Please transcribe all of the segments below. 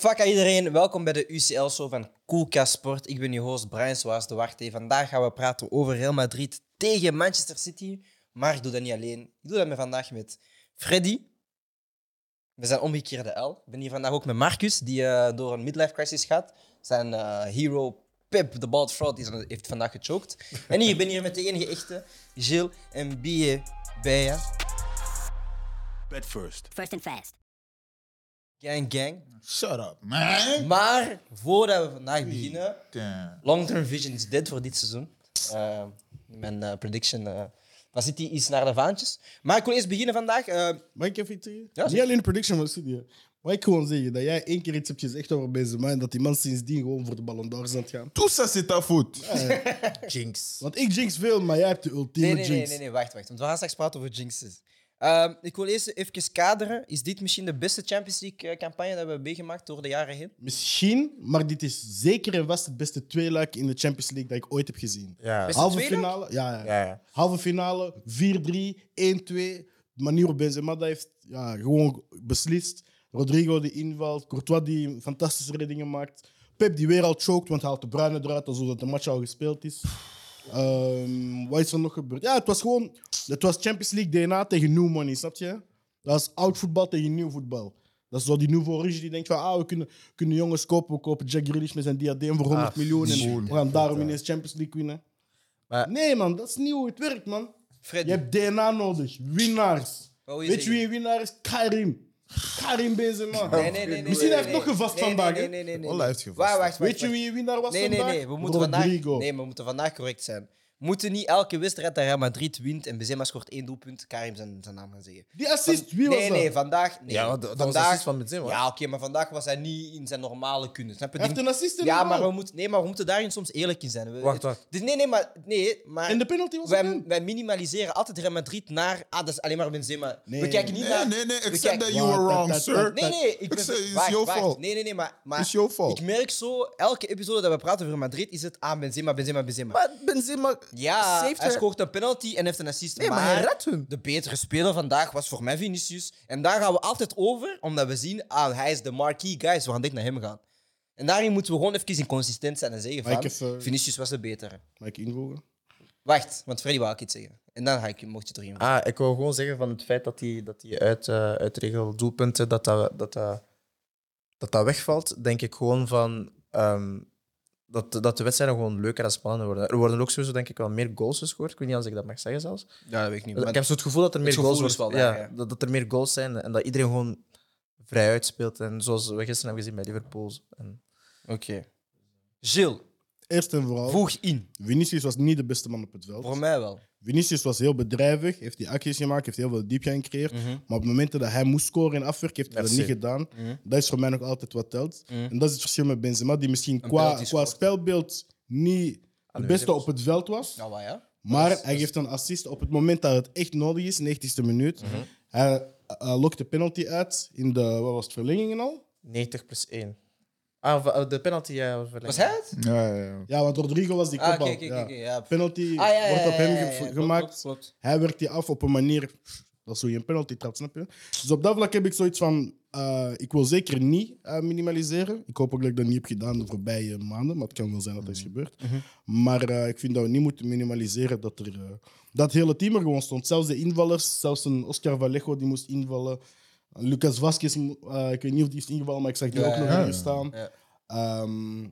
Fuck aan iedereen, welkom bij de UCL-show van Koelkast Sport. Ik ben je host Brian Swaas de Warte. Vandaag gaan we praten over Real Madrid tegen Manchester City. Maar ik doe dat niet alleen. Ik doe dat met vandaag met Freddy. We zijn omgekeerde L. Ik ben hier vandaag ook met Marcus, die eh, door een midlife crisis gaat. Zijn eh, hero Pip, de bald fraud, die is- heeft vandaag gechoked. En hier ben hier met de enige echte, Gilles en Bie Beja. Bed first. First and fast. Gang, gang. Shut up, man. Maar voordat we vandaag beginnen, Damn. Long-term vision is dead voor dit seizoen. Eh, mijn eh, prediction eh, van City is naar de vaantjes. Maar ik wil eerst beginnen vandaag. eh, Mag ik even iets zeggen? Ja, Niet alleen de prediction van Studio. Maar ik gewoon zeggen dat jij één keer iets hebt gezegd over Benzema en dat die man sindsdien gewoon voor de Ballon d'Or is aan het gaan. Tout ça, c'est ta faute. Jinx. Want ik jinx veel, maar jij hebt de ultieme nee, nee, nee, jinx. nee, nee, wacht, wacht. Want we gaan straks praten over jinxes. Ehm, ik wil eerst even kaderen. Is dit misschien de beste Champions League-campagne dat we hebben meegemaakt door de jaren heen? Misschien, maar dit is zeker en vast het beste tweeluik in de Champions League dat ik ooit heb gezien. Ja. Beste Halve tweeluik? finale, ja, ja. Ja, ja. Halve finale, 4-3, 1-2. De manier waarop Benzema dat heeft ja, gewoon beslist. Rodrigo die invalt, Courtois die fantastische reddingen maakt. Pep die weer al choked, want hij haalt de Bruyne eruit alsof de match al gespeeld is. Ehm, wat is er nog gebeurd? Ja, het was gewoon... Het was Champions League DNA tegen new money, snap je? Dat is oud voetbal tegen nieuw voetbal. Dat is zo die nouveau riche die denkt van ah, we kunnen, kunnen jongens kopen. We kopen Jack Grealish met zijn diadeem voor 100 Ah, miljoen. En we gaan daarom ineens Champions League winnen. Maar- Nee man, dat is niet hoe het werkt man. Freddy. Je hebt DNA nodig. Winnaars. Weet je wie een winnaar is? Karim. Karim Benzema. Nee, nee, nee, nee, Misschien nee, heeft nee, nog gevast nee, vandaag. Nee, nee, nee, nee. Nee. hij heeft gevast. Wacht, wacht, wacht. Weet je wie winnaar was Nee, nee, vandaag? nee. We moeten, vandaag, nee, we moeten vandaag correct zijn. Moeten niet elke wedstrijd dat Real Madrid wint en Benzema scoort één doelpunt, Karim zijn, zijn naam gaan zeggen. Die assist, wie was nee, dat? nee, vandaag. Nee. Ja, dat was vandaag, assist van Benzema. Ja, oké, maar vandaag was hij niet in zijn normale kunnen. Snap je? Hij heeft een assist in Ja, de maar we moeten, nee, maar we moeten daarin soms eerlijk in zijn. We- Wacht, wacht. Dus nee, nee, maar, nee, maar En de penalty was wij, wij minimaliseren altijd Real Madrid naar. Ah, dat is alleen maar Benzema. Nee. We kijken niet Nee, naar. nee, nee. Accept kijken- that you were wrong, sir. Nee, nee, ik ben... it's wacht, your wacht. fault. Nee, nee, nee, maar... maar It's your fault. Ik merk zo, elke episode dat we praten over Madrid, is het ah, Benzema, Benzema, Benzema. Maar Benzema... ja, hij scoort een penalty en heeft een assist. Nee, maar hij redt hun. De betere speler vandaag was voor mij Vinicius. En daar gaan we altijd over, omdat we zien, ah, hij is de marquee guy, dus we gaan dik naar hem gaan. En daarin moeten we gewoon even inconsistent zijn en zeggen van, ik even- Vinicius was de betere. Mag ik invoegen? Wacht, want Freddy wou ook iets zeggen. En dan ga ik, mocht je erin. Ah, ik wil gewoon zeggen van het feit dat die, dat die uit, uh, uitregel doelpunten, dat dat, dat, dat, dat dat wegvalt, denk ik gewoon van... ehm, dat, dat de wedstrijden gewoon leuker en spannender worden. Er worden ook sowieso denk ik wel meer goals gescoord. Ik weet niet als ik dat mag zeggen zelfs. Ja, dat weet ik niet. ik heb zo het gevoel dat er meer goals worden. wel ja, daar, ja. Dat, er meer goals zijn en dat iedereen gewoon vrij uitspeelt. En zoals we gisteren hebben gezien bij Liverpool. En, Oké. Gilles, Eerst en vooral, voeg in. Vinicius was niet de beste man op het veld. Voor mij wel. Vinicius was heel bedrijvig, heeft die acties gemaakt, heeft heel veel diepgang gecreëerd. Mhm. Maar op het moment dat hij moest scoren en afwerken, heeft hij dat niet gedaan. Mhm. Dat is voor mij nog altijd wat telt. Mhm. En dat is het verschil met Benzema, die misschien qua, qua spelbeeld niet de Aanwezig beste op het veld was. Nou, wat ja. Maar hij geeft een assist op het moment dat het echt nodig is, 90ste minuut. Hij uh, lokt de penalty uit in de wat was het, verlengingen al. 90 plus 1. Ah, v- de penalty. Ja, Was hij het? Ja, ja, ja. Ja, want Rodrigo was die Ah, kopbal. ja. ja. Penalty Ah, ja, ja, wordt op hem ge- gemaakt. klopt, klopt. Hij werkt die af op een manier. Dat is hoe je een penalty trapt, snap je? Dus op dat vlak heb ik zoiets van. eh, ik wil zeker niet eh, minimaliseren. Ik hoop ook dat ik dat niet heb gedaan de voorbije maanden, maar het kan wel zijn dat dat is gebeurd. Maar eh, ik vind dat we niet moeten minimaliseren dat er. eh, dat het hele team er gewoon stond. Zelfs de invallers, zelfs een Oscar Vallejo die moest invallen. Lucas Vasquez, eh, ik weet niet of die is ingevallen, maar ik zag die ook nog ja. staan. Ja. Ehm,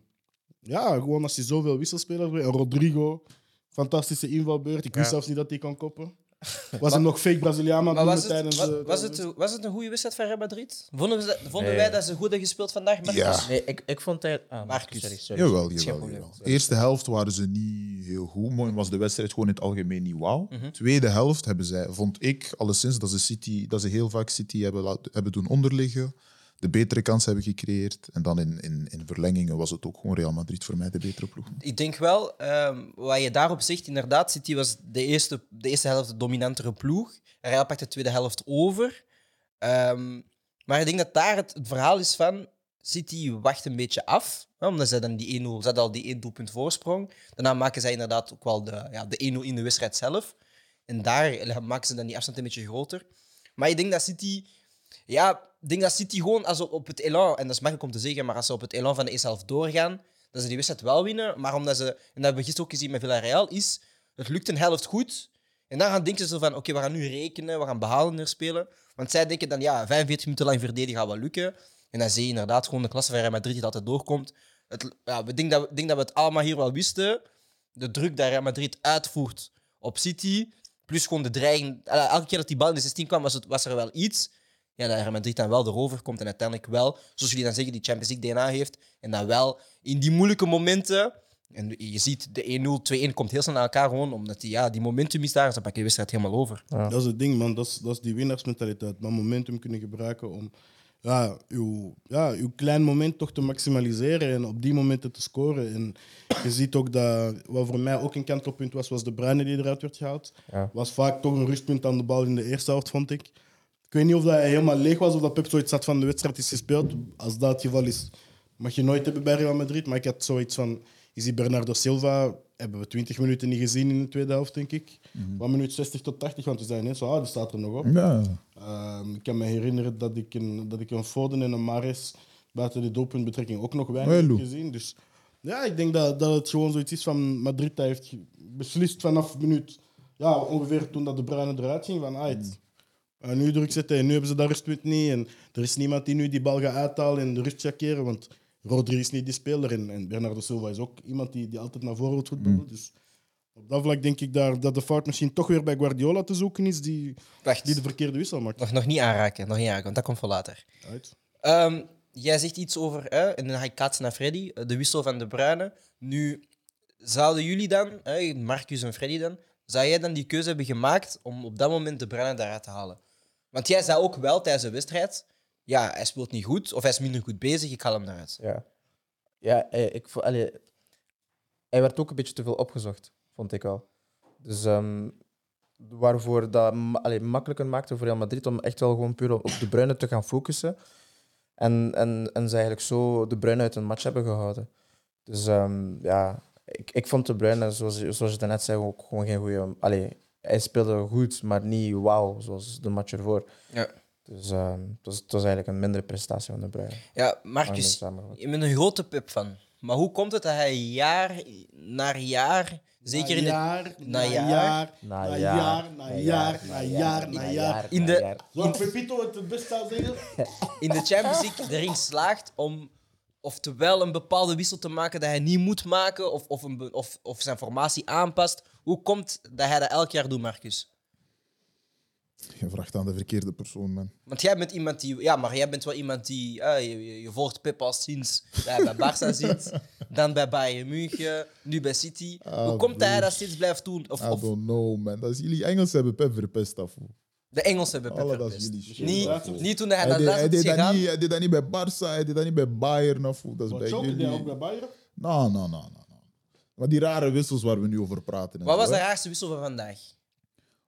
ja, gewoon als je zoveel wisselspelers. En Rodrigo, fantastische invalbeurt. Ik wist zelfs niet dat hij kan koppen. Was hem nog fake Braziliaan aan Maar het was het, tijdens... de- was, het, was het een goede wedstrijd van Real Madrid? Vonden, we, vonden Nee. wij dat ze goed hebben gespeeld vandaag? Marcus? Ja. Nee, ik, ik vond hij... Ah, Marcus. Sorry, sorry. Jawel, jawel, jawel. Eerste helft waren ze niet heel goed. Mooi was de wedstrijd gewoon in het algemeen niet wauw. Mhm. Tweede helft hebben zij, vond ik alleszins dat ze, City, dat ze heel vaak City hebben, laat- hebben doen onderliggen. De betere kans hebben gecreëerd. En dan in, in, in verlengingen was het ook gewoon Real Madrid voor mij de betere ploeg. Ik denk wel, ehm, wat je daarop zegt, inderdaad, City was de eerste, de eerste helft de dominantere ploeg. Real pakte de tweede helft over. Ehm, maar ik denk dat daar het, verhaal is van City wacht een beetje af. hè, Omdat zij dan die 1-0, ze hadden al die 1 doelpunt voorsprong. Daarna maken zij inderdaad ook wel de, ja, de 1-0 in de wedstrijd zelf. En daar maken ze dan die afstand een beetje groter. Maar ik denk dat City, ja, ik denk dat City gewoon als ze op het elan, en dat is makkelijk om te zeggen, maar als ze op het elan van de eerste helft doorgaan, dat ze die wedstrijd wel winnen. Maar omdat ze, en dat hebben we gisteren ook gezien met Villarreal, is het lukt een helft goed. En dan gaan denken ze van, oké, we gaan nu rekenen, we gaan behalender spelen. Want zij denken dan, ja, 45 minuten lang verdedigen gaat wel lukken. En dan zie je inderdaad gewoon de klasse van Real Madrid die altijd doorkomt. Het, ja, we denken dat, denk dat we het allemaal hier wel wisten. De druk dat Real Madrid uitvoert op City, plus gewoon de dreiging. Elke keer dat die bal in de 16 kwam, was, het, was er wel iets. Ja, dat Real Madrid dan wel erover komt en uiteindelijk wel, zoals jullie dan zeggen, die Champions League DNA heeft. En dan wel in die moeilijke momenten. En je ziet, de 1-0, 2-1 komt heel snel naar elkaar gewoon, omdat die, ja, die momentum is daar. En dan pak je de wedstrijd helemaal over. Ja. Dat is het ding, man. Dat is, dat is die winnaarsmentaliteit. Dat momentum kunnen gebruiken om ja, uw, ja, uw klein moment toch te maximaliseren en op die momenten te scoren. En je ziet ook dat, wat voor mij ook een kantelpunt was, was de Bruyne die eruit werd gehaald. Ja. Was vaak toch een rustpunt aan de bal in de eerste helft, vond ik. Ik weet niet of dat hij helemaal leeg was of dat Pep zoiets had van de wedstrijd is gespeeld. Als dat het geval is, mag je nooit hebben bij Real Madrid. Maar ik had zoiets van, is die Bernardo Silva, hebben we 20 minuten niet gezien in de tweede helft, denk ik. Van minuut 60 tot 80, want we zijn net zo, ah, die staat er nog op. Ja. Ehm, ik kan me herinneren dat ik een, dat ik een Foden en een Mares buiten de doelpuntbetrekking ook nog weinig heb gezien. Dus ja, ik denk dat, dat het gewoon zoiets is van Madrid dat heeft beslist vanaf minuut, ja, ongeveer toen dat de Bruyne eruit ging, van ah, het- eh, nu druk zetten en nu hebben ze dat rustpunt niet. En er is niemand die nu die bal gaat uithalen en de rust checkeren, want Rodri is niet die speler en, en Bernardo Silva is ook iemand die, die altijd naar voren wil voetballen. Dus op dat vlak denk ik daar, dat de fout misschien toch weer bij Guardiola te zoeken is, die, Wacht, die de verkeerde wissel maakt. nog, nog niet aanraken, nog niet aanraken, want dat komt voor later. Uit. Ehm, jij zegt iets over, hè, en dan ga ik kaatsen naar Freddy, eh, de wissel van de Bruyne. Nu, zouden jullie dan, hè, Marcus en Freddy dan, zou jij dan die keuze hebben gemaakt om op dat moment de Bruyne daaruit te halen? Want jij zei ook wel tijdens de wedstrijd, ja, hij speelt niet goed, of hij is minder goed bezig, ik haal hem eruit. Ja, ja ik, vo- hij werd ook een beetje te veel opgezocht, vond ik wel. Dus ehm, waarvoor dat ma- allee, makkelijker maakte voor Real Madrid om echt wel gewoon puur op de Bruyne te gaan focussen. En, en, en ze eigenlijk zo de Bruyne uit een match hebben gehouden. Dus ehm, ja, ik, ik vond de Bruyne, zoals, je- zoals je daarnet zei, ook gewoon geen goede... hij speelde goed, maar niet wauw, zoals de match ervoor. Ja. Dus ehm, het, was, het was eigenlijk een mindere prestatie van de Bruyne. Ja, Marcus, je bent een grote pip van. Maar hoe komt het dat hij jaar na jaar, zeker in de, jaar, na na jaar, jaar, Na na jaar, jaar, na jaar, na jaar, na jaar. In de- Zoals Pepito het het best zou zeggen. in de Champions League erin slaagt om oftewel een bepaalde wissel te maken dat hij niet moet maken, of, of, een, of, of zijn formatie aanpast. Hoe komt dat hij dat elk jaar doet, Marcus? Je vraagt aan de verkeerde persoon, man. Want jij bent iemand die... Ja, maar jij bent wel iemand die... eh, je, je- je volgt Pep al sinds dat hij bij Barça zit, dan bij Bayern München, nu bij City. Hoe Ah, komt dat hij dat steeds blijft doen? Of, I don't know, man. Dat is jullie Engels hebben Pep verpest af. De Engelsen hebben Pep Alle dat is verpest. jullie shit. Niet, niet toen hij Hij naar deed, hij, deed dat niet, hij deed dat niet bij Barça, hij deed dat niet bij Bayern. Of, dat is Wat bij jullie. ook bij Bayern? Nou, nou, nou, nou. nou. Maar die rare wissels waar we nu over praten. en Wat zo, was de hè. raarste wissel van vandaag?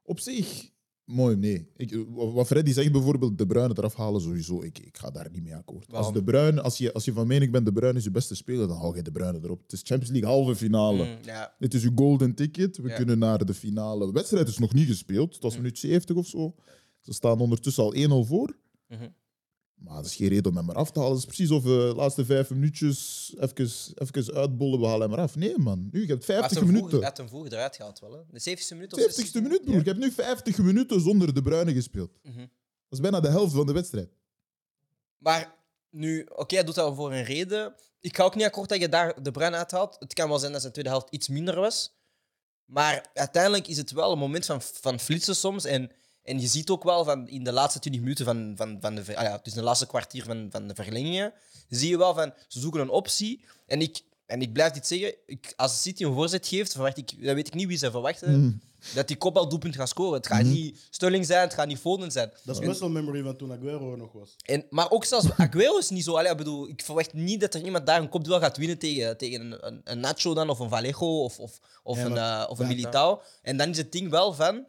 Op zich, mooi, nee. Ik, wat Freddy zegt bijvoorbeeld, De Bruyne eraf halen, sowieso. Ik, ik ga daar niet mee akkoord. Als, de Bruyne, als, je, als je van mening bent, De Bruyne is je beste speler, dan hou je De Bruyne erop. Het is Champions League halve finale. Mm. Dit is uw golden ticket. We kunnen naar de finale. De wedstrijd is nog niet gespeeld. Het was minuut 70 of zo. Ze staan ondertussen al 1-0 voor. Mhm. Maar dat is geen reden om hem eraf te halen. Het is precies of we de laatste vijf minuutjes even, even uitbollen, we halen hem eraf. Nee, man. Nu, je hebt Hij had 50 hem vroeg- minuten. Hij had hem vroeg eruit gehaald wel. Hè? De 70ste minuut of 70ste minuut, broer. Je hebt nu 50 minuten zonder De Bruyne gespeeld. Mhm. Dat is bijna de helft van de wedstrijd. Maar nu, oké, hij doet dat voor een reden. Ik ga ook niet akkoord dat je daar de bruin uithaalt. Het kan wel zijn dat zijn tweede helft iets minder was. Maar uiteindelijk is het wel een moment van, van flitsen soms. En, en je ziet ook wel van in de laatste 20 minuten van, van, van de, ah ja, dus de laatste kwartier van, van de verlengingen, zie je wel van ze zoeken een optie. En ik, en ik blijf dit zeggen, ik, als City een voorzet geeft, verwacht ik, dan weet ik niet wie ze verwachten. Dat die kopbaldoelpunt gaat scoren. Het gaat niet Sterling zijn, het gaat niet Foden zijn. Dat is muscle memory van toen Aguero er nog was. En, maar ook zelfs Aguero is niet zo. Allee, ik bedoel, ik verwacht niet dat er iemand daar een kopduel gaat winnen tegen, tegen een, een, een Nacho dan, of een Vallejo of, of, of Ja, een, maar- eh, of een ja, Militao. En dan is het ding wel van...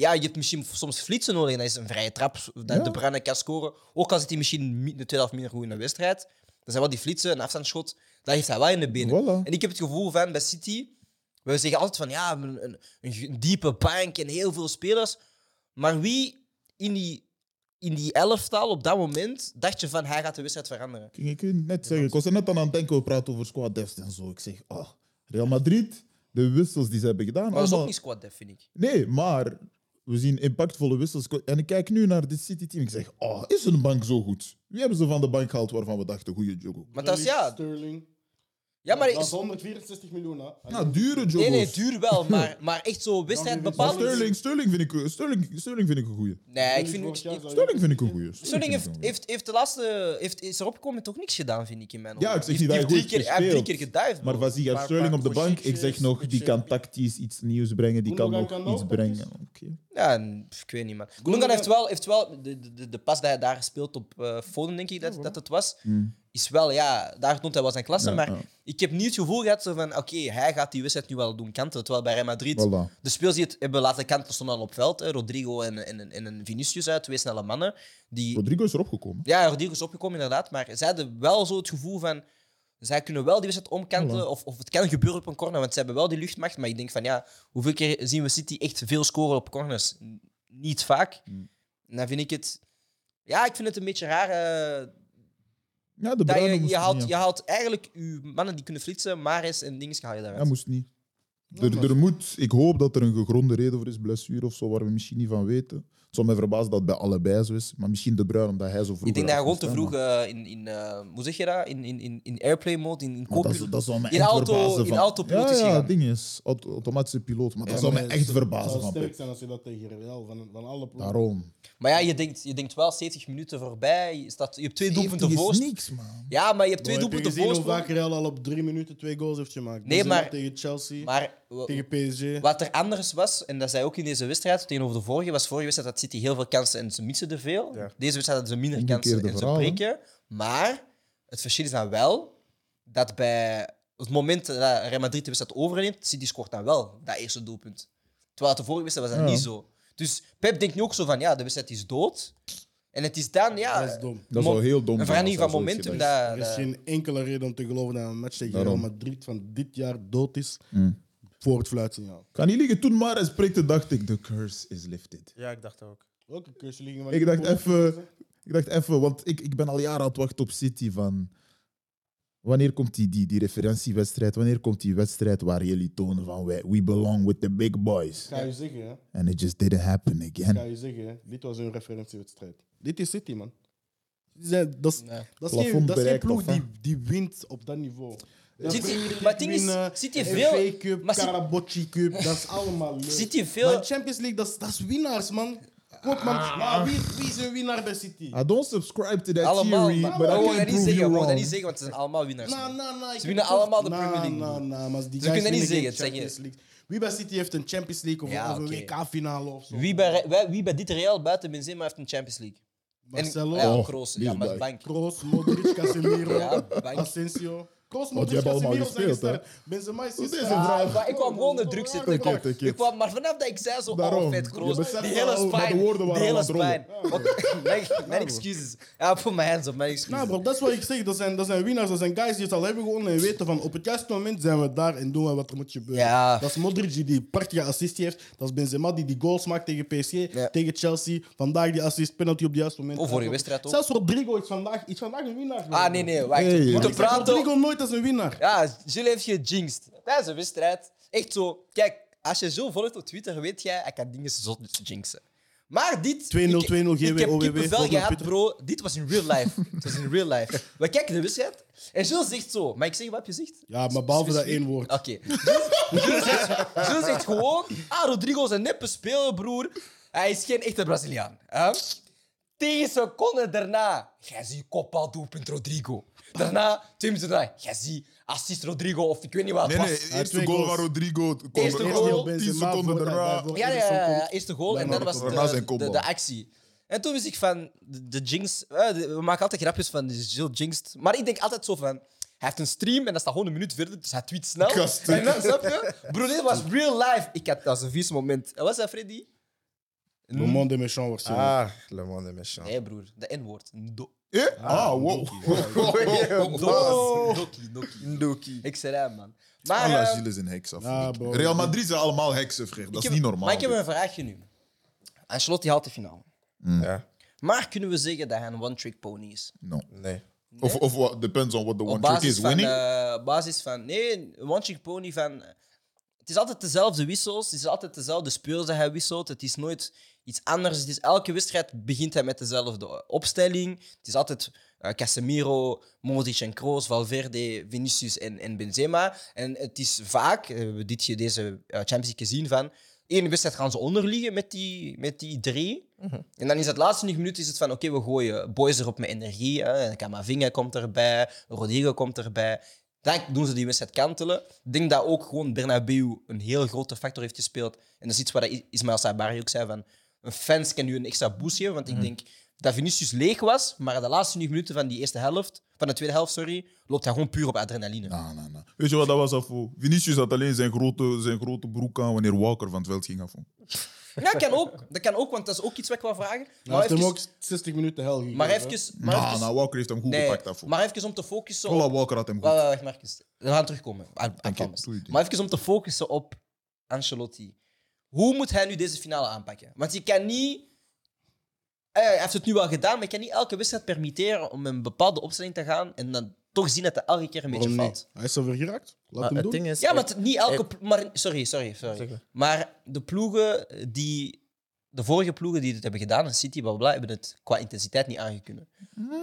Ja, je hebt misschien soms flitsen nodig. En dat is een vrije trap dat Ja. de Bruyne kan scoren. Ook al zit hij misschien mi- de tweede helft minder goed in de wedstrijd. Dat zijn wel die flitsen, een afstandsschot. Dat heeft hij wel in de benen. Voilà. En ik heb het gevoel van, bij City... We zeggen altijd van, ja, een, een, een diepe bank en heel veel spelers. Maar wie in die in die elftal op dat moment dacht je van hij gaat de wedstrijd veranderen. Ik, net zeggen, ik was er net aan het denken, we praten over squad depth en zo. Ik zeg, oh, Real Madrid, de wissels die ze hebben gedaan. Maar dat is ook niet squad def, vind ik. Nee, maar we zien impactvolle wissels. En ik kijk nu naar dit City-team. Ik zeg, oh, is hun bank zo goed? Wie hebben ze van de bank gehaald waarvan we dachten, goede Jogo? Maar dat is ja. Sterling. Ja, maar dat is, is 164 miljoen, hè? Nou, dure nee, nee, duur wel, maar, maar echt zo wedstrijd bepalend. Sterling, Sterling, vind ik, Sterling, Sterling vind ik een goeie. Nee, ik vind. Sterling ook vind ik een goeie. Sterling heeft, heeft, heeft de laatste. Heeft, is erop gekomen toch niks gedaan, vind ik in mijn Ja, ik zeg niet dat die hij heeft goed drie keer, hij heeft drie keer geduivd. Maar je Maar Sterling op de bank? Ik zeg nog, die kan tactisch iets nieuws brengen. Die kan nog kan iets ook brengen. Oké. Ja, ik weet niet, man. Gundogan heeft wel, heeft wel de, de, pas die hij daar gespeeld op eh Foden, denk ik dat, dat het was. Is wel, ja, daar toont hij wel zijn klasse. Ja, maar ja. ik heb niet het gevoel gehad zo van, oké, hij gaat die wedstrijd nu wel doen kanten. Terwijl bij Real Madrid, Voilà. de spelers die het hebben laten kanten stonden al op veld. Hè, Rodrigo en, en, en een Vinicius uit, twee snelle mannen. Die, Rodrigo is erop gekomen. Ja, Rodrigo is opgekomen inderdaad, maar zij hadden wel zo het gevoel van... Zij kunnen wel die wedstrijd omkantelen, of, of het kan gebeuren op een corner, want ze hebben wel die luchtmacht. Maar ik denk van, ja, hoeveel keer zien we City echt veel scoren op corners? Niet vaak. En dan vind ik het... Ja, ik vind het een beetje raar. eh, Ja, de dat je, je, haalt, je haalt eigenlijk je mannen die kunnen flitsen, Maris en dingen haal je daaruit. Hij moest niet. Er, er moet, ik hoop dat er een gegronde reden voor is, blessure of zo, waar we misschien niet van weten. Het zou mij verbazen dat het bij allebei zo is, maar misschien de Bruin, omdat hij zo vroeg ik denk dat hij gewoon te vroeg eh, in, in eh, hoe zeg je dat? In, in, in, in airplay mode, in, in dat, is- dat zou me in echt auto- verbazen. in van- autopiloot ja, is ja, gegaan. het ding is, auto- automatische piloot, maar dat zou me maar echt het verbazen zou van sterk zijn als je dat tegen Real van, van alle ploegen. Daarom. Maar ja, je denkt, je denkt wel 70 minuten voorbij. Je, staat, je hebt twee 70 doelpunten is voorsprong. niks, man. Ja, maar je hebt twee Bro, heb je doelpunten gezien hoe vaak Real al op drie minuten twee goals heeft gemaakt? Nee, maar- Tegen Chelsea, Maar tegen PSG. wat er anders was, en dat zei ook in deze wedstrijd tegenover de vorige, was vorige wedstrijd dat City heel veel kansen en ze missen er veel. Ja. Deze wedstrijd hadden ze minder kansen en ze breken. Maar het verschil is dan wel dat bij het moment dat Real Madrid de wedstrijd overneemt, City scoort dan wel dat eerste doelpunt. Terwijl de vorige wedstrijd was dat Ja. niet zo. Dus Pep denkt nu ook zo van, ja, de wedstrijd is dood. En het is dan, ja... Dat is dom. Dat mo- zou heel dom Een verandering van momentum. Dat, Er is geen enkele reden om te geloven dat een match tegen. Real Madrid van dit jaar dood is Mm. Voor het fluitsignaal. Kan niet liggen. Toen maar spreekte, dacht ik, the curse is lifted. Ja, ik dacht dat ook. Welke keuze liggen Ik dacht even, ik dacht even, want ik, ik ben al jaren aan het wachten op City van wanneer komt die, die, die referentiewedstrijd, wanneer komt die wedstrijd waar jullie tonen van we, we belong with the big boys. Ga je zeggen, hè? And it just didn't happen Ga again. je zeggen, hè? Dit was een referentiewedstrijd. Dit is City, man. Dat is, Nee. dat is geen, Plafond dat is geen bereikt, ploeg die, die wint op dat niveau. League maar het ding is, winnen, City heeft FA veel- Cup, maar City- Carabocci Cup, dat is allemaal leuk. City heeft veel- Maar Champions League, dat is, dat is winnaars, man. Kom, man. Maar wie, wie is een winnaar bij City? I don't subscribe to that Allemaal, theory, maar but I dat niet prove zeggen, you mogen dat niet wrong. zeggen, want ze zijn allemaal winnaars. Ze winnen allemaal de Premier League. Maar die Ze kunnen niet winnen geen zeggen, het Champions League. Wie bij City heeft een Champions League of, Ja, of een oké. WK-finale of zo? Wie bij, wie bij dit Real buiten Benzema heeft een Champions League? Marcelo, En, ja, Oh, Kroos. Ja, bank. Kroos, Modric, Casemiro, Ja. Asensio. Kroos, die Modric, hebben allemaal gespeeld, hè? Benzema is vraag? Ah, maar ik kwam gewoon de druk oké, oké. Ik kwam, maar vanaf dat ik zei zo, Daarom. oh vet Je Kroos, die hele spijn, die hele spijn. Mijn, mijn excuses. Ja, put my hands up, mijn excuses. Nou bro, dat is wat ik zeg. Dat zijn, dat zijn winnaars, dat zijn guys die het al hebben gewonnen en weten van op het juiste moment zijn we daar en doen we wat er moet gebeuren. Ja. Dat is Modric die die prachtige assist heeft. Dat is Benzema die die goals maakt tegen PSG, Ja. tegen Chelsea. Vandaag die assist, penalty op het juiste moment. Of vorige wedstrijd ook. Zelfs Rodrigo is vandaag, is vandaag een winnaar. Ah, nee, nee, wacht. Hey. Moeten praten... Rodrigo nooit als een winnaar. Ja, Jules heeft gejinxed. Tijdens een wedstrijd. Echt zo. Kijk, als je zo volgt op Twitter, weet jij, hij kan dingen zot jinxen. Maar dit... 2-0, ik- 2-0, Ik heb kippenvel gehad, bro. Dit was in real life. Het was in real life. We kijken de wedstrijd en Jules zegt zo. Mag ik zeggen wat je zegt? Ja, maar behalve dat één woord. Oké. Jules, zegt, gewoon... Ah, Rodrigo is een neppe speler, broer. Hij is geen echte Braziliaan. Tien seconden daarna... Jij ziet kopbal doelpunt Rodrigo. Daarna, twee minuten daarna... Jij ziet assist Rodrigo of ik weet niet wat het Nee, was. nee, eerste goal van Rodrigo. Eerste er goal, 10 seconden daarna. Ja, ja, ja, eerste goal en dan was de, de, de actie. En toen wist ik van, de, de jinx... eh, de- we maken altijd grapjes van, die is Jill jinxed. Maar ik denk altijd zo van, hij heeft een stream en dat staat gewoon een minuut verder, dus hij tweet snel. En dan, snap je? Bro, dit was real life. Ik had, dat was een vies moment. En wat zei Freddy? Le monde est méchant waarschijnlijk. Ah, Le Monde est méchant. Nee, broer, de N-woord. Do- Eh? Ah, wow. Doki, Doki, Doki. Ndoki. Ik zei dat, man. Maar, Allah, eh, Gilles een heks. af. Ja, bro. Real Madrid zijn allemaal heksen, vreemd. Dat ik is heb- niet normaal. Maar ik heb een vraagje nu. Ancelotti haalt de finale. Ja. Maar kunnen we zeggen dat hij een one-trick pony is? No. Nee. Of, of what, depends on what the one trick basis is. van, Winning? eh, op basis van... Nee, een one-trick pony van... Het is altijd dezelfde wissels. Het is altijd dezelfde spelers dat hij wisselt. Het is nooit iets anders. Het is, elke wedstrijd begint hij met dezelfde opstelling. Het is altijd eh, Casemiro, Modric en Kroos, Valverde, Vinicius en, en Benzema. En het is vaak, eh, we hebben dit, je- deze eh, Champions League gezien, van... Eén wedstrijd gaan ze onderliggen met die, met die drie. En dan is het laatste 20 minuten is het van, oké, we gooien boys erop met energie. Hè. Camavinga komt erbij, Rodrigo komt erbij. Dan doen ze die wedstrijd kantelen. Ik denk dat ook gewoon Bernabeu een heel grote factor heeft gespeeld. En dat is iets wat I- Ismaël Sabari ook zei, van een fans kan nu een extra boost geven. Want ik denk dat Vinicius leeg was, maar de laatste 20 minuten van die eerste helft, van de tweede helft, sorry, loopt hij gewoon puur op adrenaline. Nou. Weet je wat dat was afvoer? Vinicius had alleen zijn grote, zijn grote broek aan wanneer Walker van het veld ging afvoer. Ja, kan ook. Dat kan ook, want dat is ook iets wat ik wil vragen. Hij Maar heeft hem ook 60 minuten hel gegeven. maar even, maar Nou, even, nou, Walker heeft hem goed nee, gepakt afvoer. maar even om te focussen op... Walker had hem goed. Wacht, wacht, wacht, Marcus. We gaan terugkomen. Aan, aan. Maar even om te focussen op Ancelotti. Hoe moet hij nu deze finale aanpakken? Want je kan niet... Eh, hij heeft het nu wel gedaan, maar je kan niet elke wedstrijd permitteren om een bepaalde opstelling te gaan en dan toch zien dat hij elke keer een beetje Waarom niet? valt. Hij is zover geraakt. Laat Maar hem het doen. ding is... Ja, maar het- niet elke... plo- Maar, sorry, sorry, sorry. Zeg maar. Maar de ploegen die... De vorige ploegen die dit hebben gedaan, City, bla, bla, bla, hebben het qua intensiteit niet aangekunnen.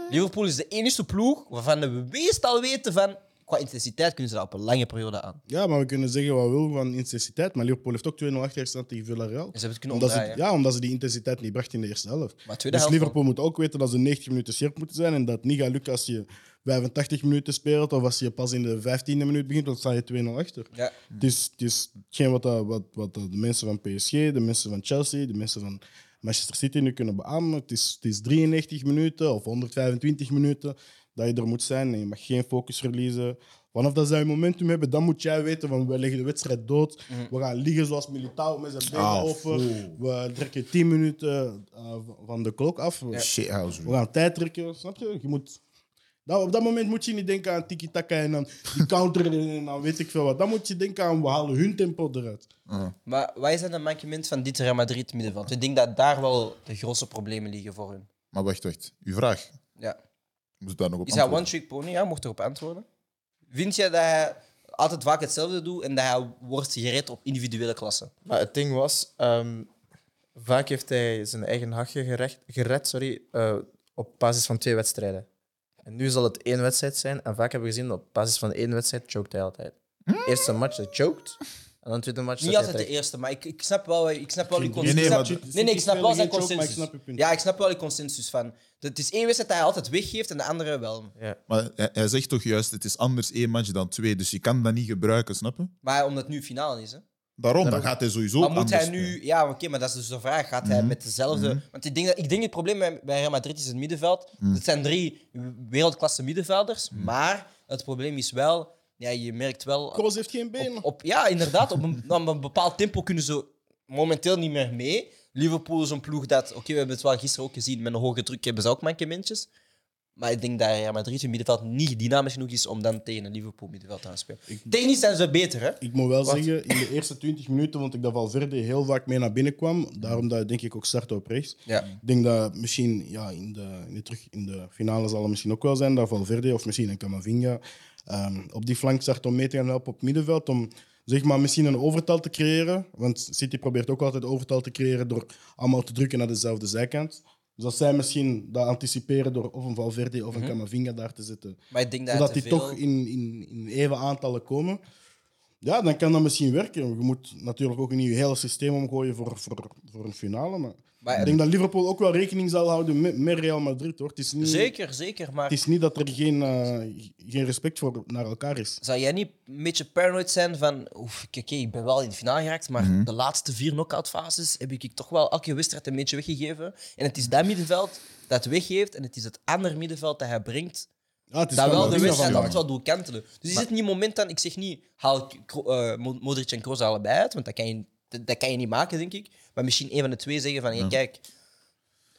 Liverpool is de enige ploeg waarvan we meestal weten van... Qua intensiteit kunnen ze dat op een lange periode aan. Ja, maar we kunnen zeggen wat we willen van intensiteit. Maar Liverpool heeft ook 2-0 achterstand tegen Villarreal. En ze hebben het kunnen Omdat ze, ja, omdat ze die intensiteit niet bracht in de eerste helft. Maar tweede Dus helft Liverpool moet ook weten dat ze 90 minuten scherp moeten zijn. En dat het niet gaat lukken als je 85 minuten speelt. Of als je pas in de 15e minuut begint, dan sta je 2-0 achter. Ja. Het is, het is hetgeen wat, wat, wat de mensen van PSG, de mensen van Chelsea, de mensen van Manchester City nu kunnen beamen. Het is, het is 93 minuten of 125 minuten dat je er moet zijn. En je mag geen focus verliezen. Vanaf dat zij een momentum hebben, dan moet jij weten van we leggen de wedstrijd dood. We gaan liggen zoals Militao met zijn benen Ah, open. We trekken 10 minuten eh, van de klok af. Shithouse. We gaan tijd trekken, snap je? je moet, dat, op dat moment moet je niet denken aan tiki-taka en dan die counter en dan weet ik veel wat. Dan moet je denken aan we halen hun tempo eruit. Maar wat is dan een mankement van dit Real Madrid middenveld? Ik denk dat daar wel de grootste problemen liggen voor hun. Maar wacht, wacht. Uw vraag. Ja. Moet daar nog op Is hij one-trick pony? Ja, mocht erop antwoorden. Vind je dat hij altijd vaak hetzelfde doet en dat hij wordt gered op individuele klassen? Maar het ding was, ehm, vaak heeft hij zijn eigen hachje gerecht, gered sorry, eh, op basis van twee wedstrijden. En nu zal het één wedstrijd zijn. En vaak hebben we gezien, op basis van één wedstrijd choked hij altijd. Eerste match, hij choked. En dan tweede match... Niet zat hij altijd de terug. eerste, maar ik, ik snap wel, ik snap wel die Nee, consensus. nee, Ik snap- nee, nee, ik snap wel zijn maar ik consensus. snap je punt. Ja, ik snap wel die consensus van. Het is één wedstrijd dat hij altijd weggeeft en de andere wel. Ja. Maar hij, hij zegt toch juist, het is anders één match dan twee. Dus je kan dat niet gebruiken, snap je? Maar omdat het nu finale is, hè. Daarom, dan gaat hij sowieso Maar moet anders hij nu... Ja, oké, maar dat is dus de vraag. Gaat hij met dezelfde... Want ik denk, dat, ik denk het probleem bij, bij Real Madrid is het middenveld. Het zijn drie wereldklasse middenvelders. Maar het probleem is wel... Ja, je merkt wel... Kroos heeft geen benen. Op, op- ja, inderdaad. Op een, op een bepaald tempo kunnen ze momenteel niet meer mee. Liverpool is een ploeg dat... Oké, we hebben het wel gisteren ook gezien. Met een hoge druk hebben ze ook mankementjes. Maar ik denk dat Real Madrid in middenveld niet dynamisch genoeg is om dan tegen een Liverpool middenveld te gaan spelen. Technisch zijn ze beter, hè? Ik moet wel zeggen, in de eerste 20 minuten vond ik dat Valverde heel vaak mee naar binnen kwam. Daarom dat denk ik ook startte op rechts. Ja. Ik denk dat misschien ja, in, de, in, de terug, in de finale zal het misschien ook wel zijn dat Valverde of misschien een Camavinga ehm, op die flank start om mee te gaan helpen op middenveld. Om zeg maar, misschien een overtal te creëren. Want City probeert ook altijd overtal te creëren door allemaal te drukken naar dezelfde zijkant. Dus dat zij misschien dat anticiperen door of een Valverde of een Camavinga daar te zetten Maar ik denk dat, zodat die veel... toch in, in, in even aantallen komen. Ja, dan kan dat misschien werken. Je moet natuurlijk ook niet je hele systeem omgooien voor, voor, voor een finale. Maar, Maar- ik denk dat Liverpool ook wel rekening zal houden met, met Real Madrid. Hoor. Het, is niet, Zeker, zeker. Maar het is niet dat er geen, eh, geen respect voor naar elkaar is. zou jij niet een beetje paranoid zijn van... Oef, oké, ik ben wel in de finale geraakt, maar de laatste vier knock-out fases heb ik toch wel elke wedstrijd een beetje weggegeven. En het is dat middenveld dat weggeeft en het is het andere middenveld dat hij brengt Ja, het is dat wel de wedstrijd altijd wel doet kantelen. Dus is het niet moment dan... Ik zeg niet, haal Mo- Modric en Kroos allebei uit, want dat kan, je, dat, dat kan je niet maken, denk ik. Maar misschien een van de twee zeggen van, hey, kijk,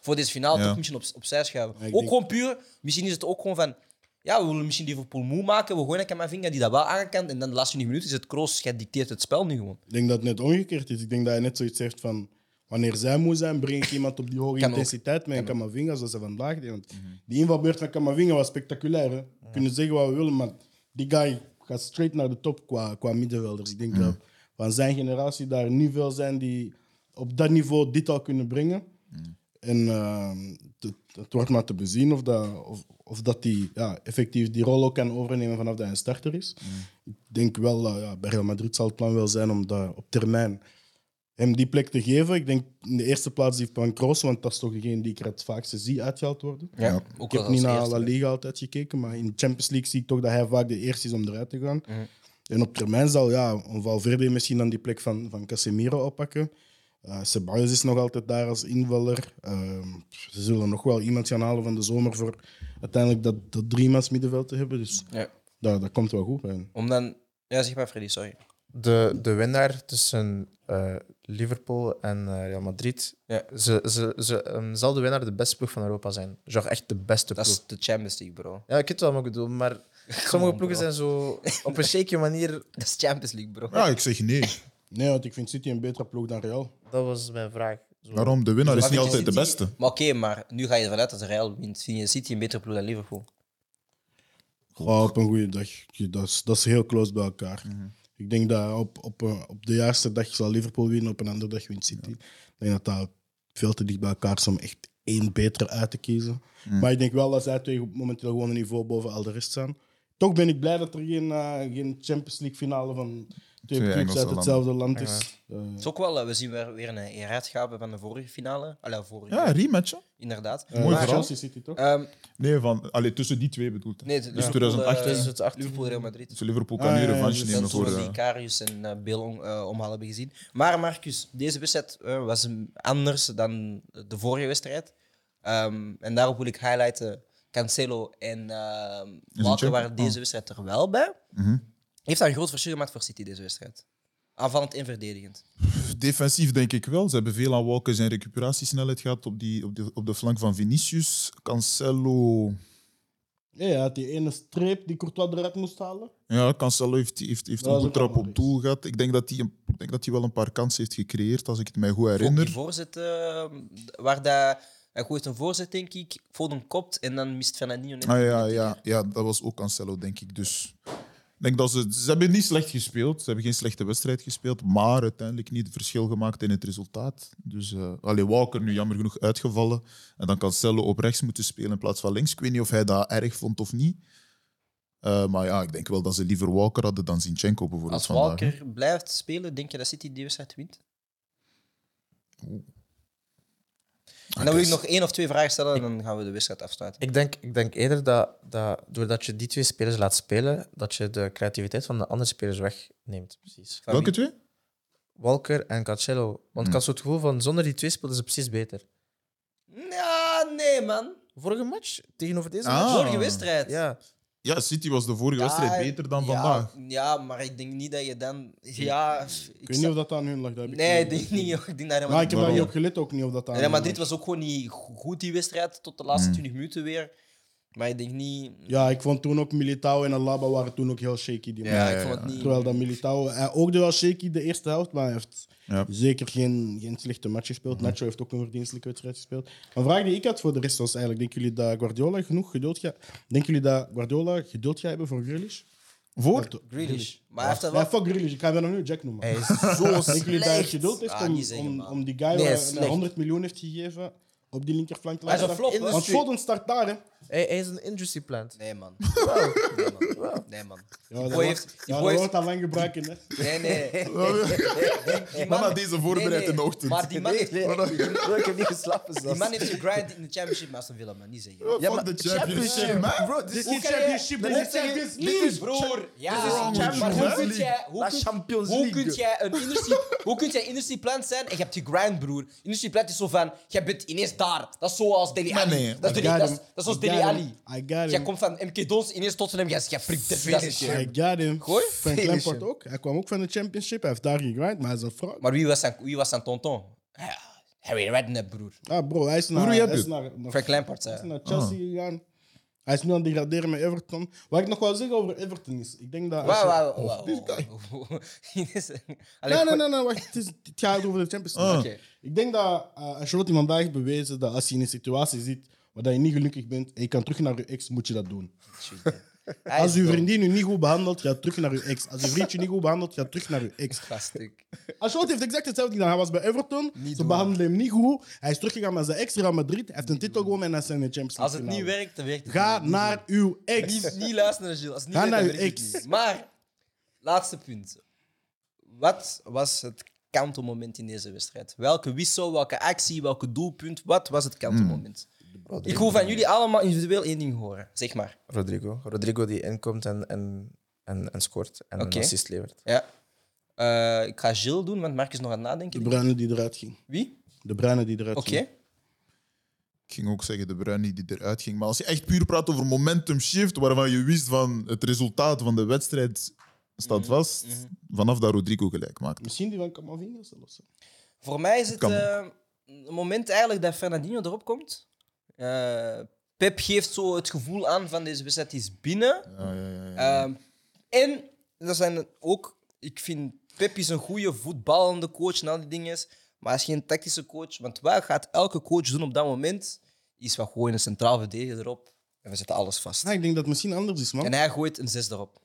voor deze finale Ja. toch misschien op, opzij schuiven. Ook denk- gewoon puur, misschien is het ook gewoon van, ja, we willen misschien Liverpool moe maken, we gooien een Camavinga die dat wel aankant en dan de laatste 20 minuten is het Kroos, jij dicteert het spel nu gewoon. Ik denk dat het net omgekeerd is. Ik denk dat hij net zoiets heeft van... Wanneer zij moe zijn, breng ik iemand op die hoge Kan ook. intensiteit met een Kan Camavinga, zoals ze vandaag deden. Want Mhm. Die invalbeurt van Camavinga was spectaculair. Hè? We kunnen zeggen wat we willen, maar die guy gaat straight naar de top qua, qua middenvelders. Ik denk dat van zijn generatie daar niet veel zijn die op dat niveau dit al kunnen brengen. En ehm, het, het wordt maar te bezien of dat, of, of dat die ja, effectief die rol ook kan overnemen vanaf dat hij een starter is. Ik denk wel dat ja, bij Real Madrid zal het plan wel zijn om daar op termijn hem die plek te geven. Ik denk in de eerste plaats die van Kroos, want dat is toch degene die ik er het vaakste zie uitgehaald worden. Ja, Ja. ook Ik heb niet naar. La Liga altijd gekeken, maar in de Champions League zie ik toch dat hij vaak de eerste is om eruit te gaan. Mhm. En op termijn zal ja, een Valverde misschien dan die plek van, van Casemiro oppakken. Eh Ceballos is nog altijd daar als invaller. Ehm, ze zullen nog wel iemand gaan halen van de zomer voor uiteindelijk dat, dat driemans middenveld te hebben. Dus Ja. dat, dat komt wel goed bij hen. Om dan... Ja, zeg maar, Freddy, sorry. De, de winnaar tussen eh, Liverpool en eh, Real Madrid Ja. ze, ze, ze, ehm, zal de winnaar de beste ploeg van Europa zijn. Genre echt de beste Dat ploeg. is de Champions League, bro. Ja, ik weet wel wat ik bedoel, maar sommige ploegen bro. zijn zo op een shaky manier. Dat is Champions League, bro. Ja, ik zeg nee. Nee, want ik vind City een betere ploeg dan Real. Dat was mijn vraag. Zo. Waarom? De winnaar is niet altijd de beste. Maar oké, maar nu ga je ervan uit dat Real wint. Vind je City een betere ploeg dan Liverpool? Goh, op een goede dag. Dat is, dat is heel close bij elkaar. Ik denk dat op, op, eh, op de juiste dag zal Liverpool winnen, op een andere dag wint City. Ik denk dat dat veel te dicht bij elkaar is om echt één betere uit te kiezen. Maar ik denk wel dat zij twee momenteel gewoon een niveau boven al de rest staan. Toch ben ik blij dat er geen, eh, geen Champions League finale van twee Twee clubs Engelse uit hetzelfde land is. Eh, Het is ook wel, eh, we zien weer, weer een heruitgave van de vorige finale. Allee, vorige, Ja, rematch. hè? inderdaad. Mooi Maar, verhaal. Chelsea City toch? ehm, Nee, van, allee, tussen die twee bedoelt. hij. nee, Dus Liverpool, 2018. eh, Dus het 18. Liverpool, Real Madrid. Dus Liverpool Ah, kan nu ja, ja, revanche nemen Dat voor... eh, Karius en uh, Bill om, eh, omhaal hebben gezien. Maar Marcus, deze wedstrijd eh, was een- anders dan de vorige wedstrijd. Ehm, en daarop wil ik highlighten, Cancelo en ehm Walker waren deze Oh. wedstrijd er wel bij. mhm. Heeft dat een groot verschil gemaakt voor City, deze wedstrijd? Aanvallend en verdedigend. Defensief denk ik wel. Ze hebben veel aan Walker zijn recuperatiesnelheid gehad op, die, op, de, op de flank van Vinicius. Cancelo... Ja, hij had die ene streep die Courtois eruit moest halen. Ja, Cancelo heeft, heeft, heeft Dat een was goed ook trap op doel gehad. Ik denk dat hij een- ik denk dat hij wel een paar kansen heeft gecreëerd, als ik het mij goed Voor herinner. die voorzet, eh, waar dat, hij gooit een voorzet, denk ik. Foden kopt en dan mist Fernandinho net. Ah, ja, ja, ja, dat was ook Cancelo, denk ik. Dus ik denk dat ze, ze hebben niet slecht gespeeld. Ze hebben geen slechte wedstrijd gespeeld, maar uiteindelijk niet het verschil gemaakt in het resultaat. Dus uh, allee, Walker nu jammer genoeg uitgevallen. En dan Cancelo op rechts moeten spelen in plaats van links. Ik weet niet of hij dat erg vond of niet. Uh, maar ja, ik denk wel dat ze liever Walker hadden dan Zinchenko bijvoorbeeld Als vandaag. Walker blijft spelen, denk je dat City die wedstrijd wint? En dan wil ik nog één of twee vragen stellen en dan gaan we de wedstrijd afsluiten. Ik denk, ik denk eerder dat, dat doordat je die twee spelers laat spelen, dat je de creativiteit van de andere spelers wegneemt. Precies. Van Welke wie? twee? Walker en Cancelo. Want ik had zo het gevoel van zonder die twee speelden ze precies beter. Ja, nee, man. Vorige match tegenover deze Ah. match? Vorige wedstrijd. Ja. Ja, City was de vorige Ja, wedstrijd beter dan ja, vandaag. Ja, maar ik denk niet dat je dan... Ja, Ik ik weet niet of dat aan hun lag. dat heb ik Nee, ik denk niet. Ik denk dat Real Maar ik heb daar niet op gelet ook niet of dat aan Real hun Madrid lag. was ook gewoon niet go- goed die wedstrijd tot de laatste Hmm. 20 minuten weer. Maar ik denk niet... Ja, ik vond toen ook Militao en Alaba waren toen ook heel shaky. Die Ja, ik ja, vond ja. het niet... Terwijl dat Militao hij oogde wel shaky de eerste helft, maar hij heeft Ja. zeker geen, geen slechte match gespeeld. Nacho heeft ook een verdienstelijke wedstrijd gespeeld. Een vraag die ik had voor de rest was eigenlijk: denken jullie dat Guardiola genoeg geduld gaat? Denken jullie dat Guardiola geduld gaat hebben voor Grealish? Voor? Grealish. Maar hij heeft dat Ja, wel... fuck Grealish, ik ga hem dan nu Jack noemen. Hij is zo Denken jullie dat hij slecht. geduld heeft Ah, om, om, om die guy Nee, waar slecht. hij 100 miljoen heeft gegeven op die linkerflank te Hij is laten een flop? Want Foden start daar, hè? Hij, hij is een industry plant. Nee, man. Nee, man. Nee, man. Ja, Die dat boy wordt- heeft... Die ja, boy dat heeft... wordt al lang gebruiken, hè? Nee, nee. Die Maar na deze voorbereid nee, nee. in de ochtend. Maar die man heeft... ik heb niet geslapen Die zelfs. man heeft gegrind in de championship, maar Aston Villa, man. Niet zeggen. Ja, maar de championship, man. Bro, Dit is is de championship, dit is Champions League! broer. Ja, Dit is maar hoe League. jij... Hoe La kun, Champions hoe League. kun jij een industry... Hoe kun jij industry plant zijn en je hebt gegrind, broer? Industry plant is zo van... Jij bent ineens daar. Dat is zoals Deli Maar Ali. nee, dat, is I Deli, got dat, is, him. dat is zoals I Deli got Ali. I got Jij him. komt van MK Dons, ineens Tottenham, jij jij prikt dit. dat is- I got him. Gooi. Frank Finish Lampard ook. Hij kwam ook van de championship. Hij heeft daar gegrind, maar hij is een fraud. Maar wie was zijn, wie was zijn tonton? Ja, Harry Redknapp, broer. Ah, bro, hij is naar, Hoe heb hij je is het? naar, naar, Frank Lampard, hij is zei naar Chelsea gegaan. Hij is nu aan het degraderen met Everton. Wat ik nog wil zeggen over Everton is, ik denk dat... Wauw, wauw, wauw. Allee, Nee, nee, nee, nee, wacht. Het, is, het gaat over de Champions League. Ah. Oké. Ik denk dat uh, Ancelotti vandaag heeft bewezen dat als je in een situatie zit waar je niet gelukkig bent en je kan terug naar je ex, moet je dat doen. Hij Als is dom. vriendin je niet goed behandelt, ga terug naar je ex. Als je vriendje niet goed behandelt, ga terug naar je ex. Gaststuk. Ancelotti heeft exact hetzelfde gedaan. Hij was bij Everton, Niet ze doen. behandelden hem niet goed. Hij is teruggegaan met zijn ex Real Madrid. Hij heeft een titel gewonnen en hij is in de Champions League Als het niet finale. werkt, dan werkt het Ga niet. naar uw ex. Niet, niet luisteren naar Gilles. Als het niet Ga werkt, naar werkt het ex. niet. Maar, laatste punt. Wat was het kantelmoment in deze wedstrijd? Welke wissel, welke actie, welke doelpunt? Wat was het kantelmoment? Ik wil van jullie allemaal individueel één ding horen. Zeg maar. Rodrigo. Rodrigo die inkomt en, en, en, en scoort. En Oké. een assist levert. Ja. Eh, ik ga Gilles doen, want Mark is nog aan het nadenken. De Bruyne die eruit ging. Wie? De Bruyne die eruit Oké. ging. Ik ging ook zeggen de Bruyne die eruit ging. Maar als je echt puur praat over momentum shift, waarvan je wist van het resultaat van de wedstrijd staat vast, vanaf dat Rodrigo gelijk maakt. Misschien die van Camavinga zelfs. Voor mij is het eh, een moment eigenlijk dat Fernandinho erop komt. Eh, Pep geeft zo het gevoel aan van deze wedstrijd is binnen. Ja, ja, ja, ja. Ehm, en dat zijn ook, ik vind Pep is een goede voetballende coach en al die dingen. Maar hij is geen tactische coach. Want wat gaat elke coach doen op dat moment? Is wat gewoon een centraal verdediger erop. En we zetten alles vast. Ik denk dat het misschien anders is, man. En hij gooit een zes erop.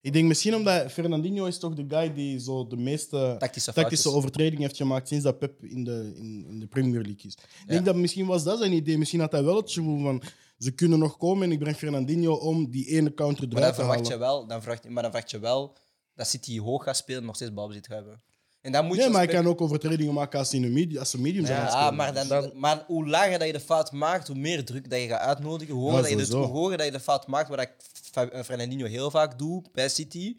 Ik denk misschien omdat Fernandinho is toch de guy die zo de meeste Tactische tactische foutjes. overtredingen heeft gemaakt sinds dat Pep in de, in, in de Premier League is. Ik denk dat misschien was dat zijn idee. Misschien had hij wel het gevoel van ze kunnen nog komen en ik breng Fernandinho om die ene counter eruit te verwacht je halen. wel, dan maar dan verwacht je wel dat City hoog gaat spelen en nog steeds balbezit hebben. En dan moet je Nee, maar Pep- kan ook overtredingen maken als, in een medium, als ze medium zijn. Ja, ah, spelen. maar, dan, maar hoe lager dat je de fout maakt, hoe meer druk dat je gaat uitnodigen. Hoe hoger, Ja, dat, je de, hoe hoger dat je de fout maakt, wat ik eh, Fernandinho heel vaak doe bij City.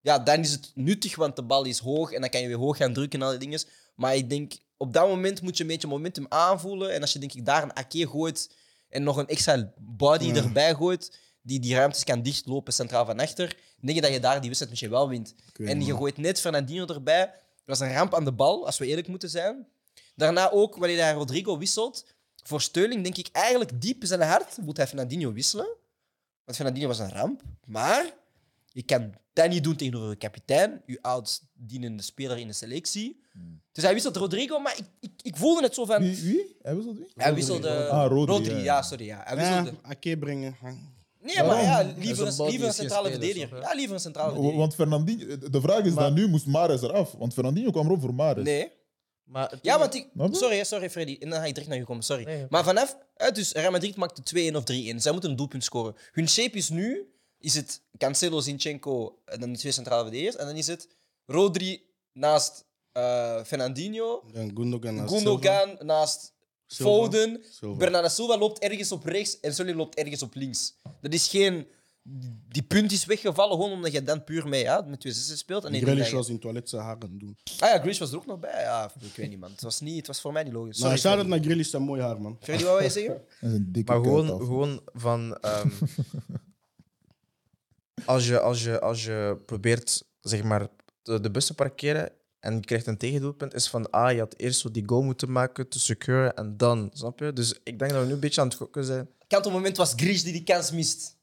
Ja, dan is het nuttig, want de bal is hoog en dan kan je weer hoog gaan drukken en al die dingen. Maar ik denk, op dat moment moet je een beetje momentum aanvoelen. En als je denk ik daar een Ake gooit en nog een extra body Ja. erbij gooit, die die ruimtes kan dichtlopen centraal van achter, denk je dat je daar die wedstrijd misschien wel wint. en je gooit net Fernandinho erbij. Dat was een ramp aan de bal, als we eerlijk moeten zijn. Daarna ook, wanneer hij Rodrigo wisselt, voor Steuling denk ik eigenlijk diep in zijn hart moet hij Fernandinho wisselen. Want Fernandinho was een ramp. Maar je kan dat niet doen tegenover de kapitein, uw oudst dienende speler in de selectie. Dus hij wisselt Rodrigo, maar ik, ik, ik voelde het zo van... Wie? wie? Hij dat wie? Hij wisselde... Ah, Rodri, ja. ja, ja. sorry. Ja. Hij Ja, wisselde... Ake brengen. Nee, maar ja, liever, een liever centrale verdediger. Ja, liever een centrale verdediger. Want Fernandinho, de vraag is Maar- dan nu, moest Mares eraf? Want Fernandinho kwam erop voor Mares. Nee. Maar het Ja, want ik... Je? Sorry, sorry Freddy. En dan ga ik direct naar je komen, sorry. Nee. Maar vanaf... Dus Real Madrid maakt de 2-1 of 3-1. Zij moeten een doelpunt scoren. Hun shape is nu... Is het Cancelo, Zinchenko en dan de twee centrale verdedigers. En dan is het Rodri naast eh, Fernandinho. Dan Gundogan. naast Silva. Gundogan naast Silva. Foden. Silva. Bernardo Silva loopt ergens op rechts en Sully loopt ergens op links. Dat is geen... Die punt is weggevallen gewoon omdat je dan puur mee, ja, met twee zessen speelt. En Grealish was in het toilet zijn haar aan het doen. Ah ja, Grealish was er ook nog bij. Ja, ik weet niet, man. Het was, niet, het was voor mij niet logisch. Maar Sorry, shout-out Freddy. naar Grealish, zijn mooi haar, man. Freddy, wat wil je zeggen? Dat is een dikke Maar gewoon, af. gewoon van. ehm, als, je, als, je, als je probeert zeg maar, de, de bus te parkeren en je krijgt een tegendoelpunt, is van ah, je had eerst zo die goal moeten maken te secure en dan, snap je? Dus ik denk dat we nu een beetje aan het gokken zijn. Kantelmoment was Grealish die die kans mist.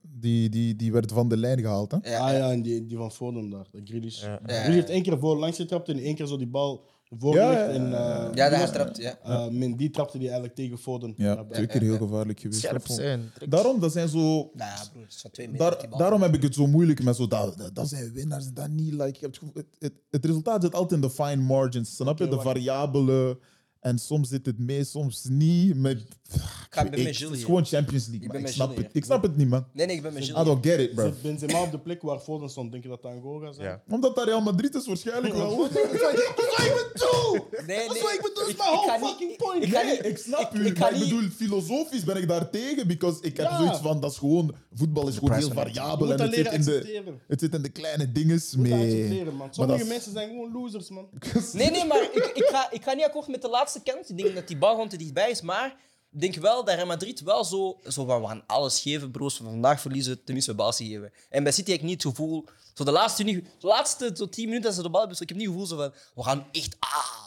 Die, die, die werd van de lijn gehaald. Hè? Ja, ah ja, en die, die van Foden daar, Grealish. Ja. Heeft één keer voor langs getrapt en één keer zo die bal voor Ja, ja, En, ja. eh, Ja, dat die hij trapt, ja. eh, Mendy trapte die eigenlijk tegen Foden. Ja, twee keer heel gevaarlijk geweest. Scherp zijn. Daarom, dat zijn zo... Nou ja, broer, het is van twee. Daar, die daarom heb ik het zo moeilijk met zo. Dat, dat, dat zijn winnaars en dat niet. Like, het, het, het, het resultaat zit altijd in de fine margins. Snap je? De wacht. variabelen. En soms zit het mee, soms niet. Met, ik ben met het Gilles is gewoon Champions League. Ik snap het. hier. ik snap het niet, man. Nee, nee, ik ben met I Gilles. don't get it, bro. Zet Benzema op de plek waar Foden stond. Denk je dat dat Angola zijn? Ja. Omdat dat Real Madrid is waarschijnlijk wel. Dat is wat ik bedoel. Nee, Dat is nee. wat ik bedoel. Is Ik- mijn whole fucking point. Nee, niet- ik snap ik- u. ik maar bedoel, filosofisch ben ik daar tegen. Because ik heb Ja. zoiets van, dat is gewoon... Voetbal is gewoon heel het- variabel. moet En het zit, in de, accepteren. het zit in de kleine dingen Je moet dat mee. accepteren, man. Sommige mensen zijn gewoon losers, man. Nee, nee, maar ik, ik, ga, ik ga niet akkoord met de laatste kant. Ik denk dat die bal gewoon te dichtbij is. Maar denk wel dat Real Madrid wel zo, zo van, we gaan alles geven, broers. Van vandaag verliezen, tenminste we geven. En bij City heb ik niet het gevoel... Zo de laatste, de laatste zo tien minuten dat ze de bal hebben, zo, ik heb niet het gevoel zo van, we gaan echt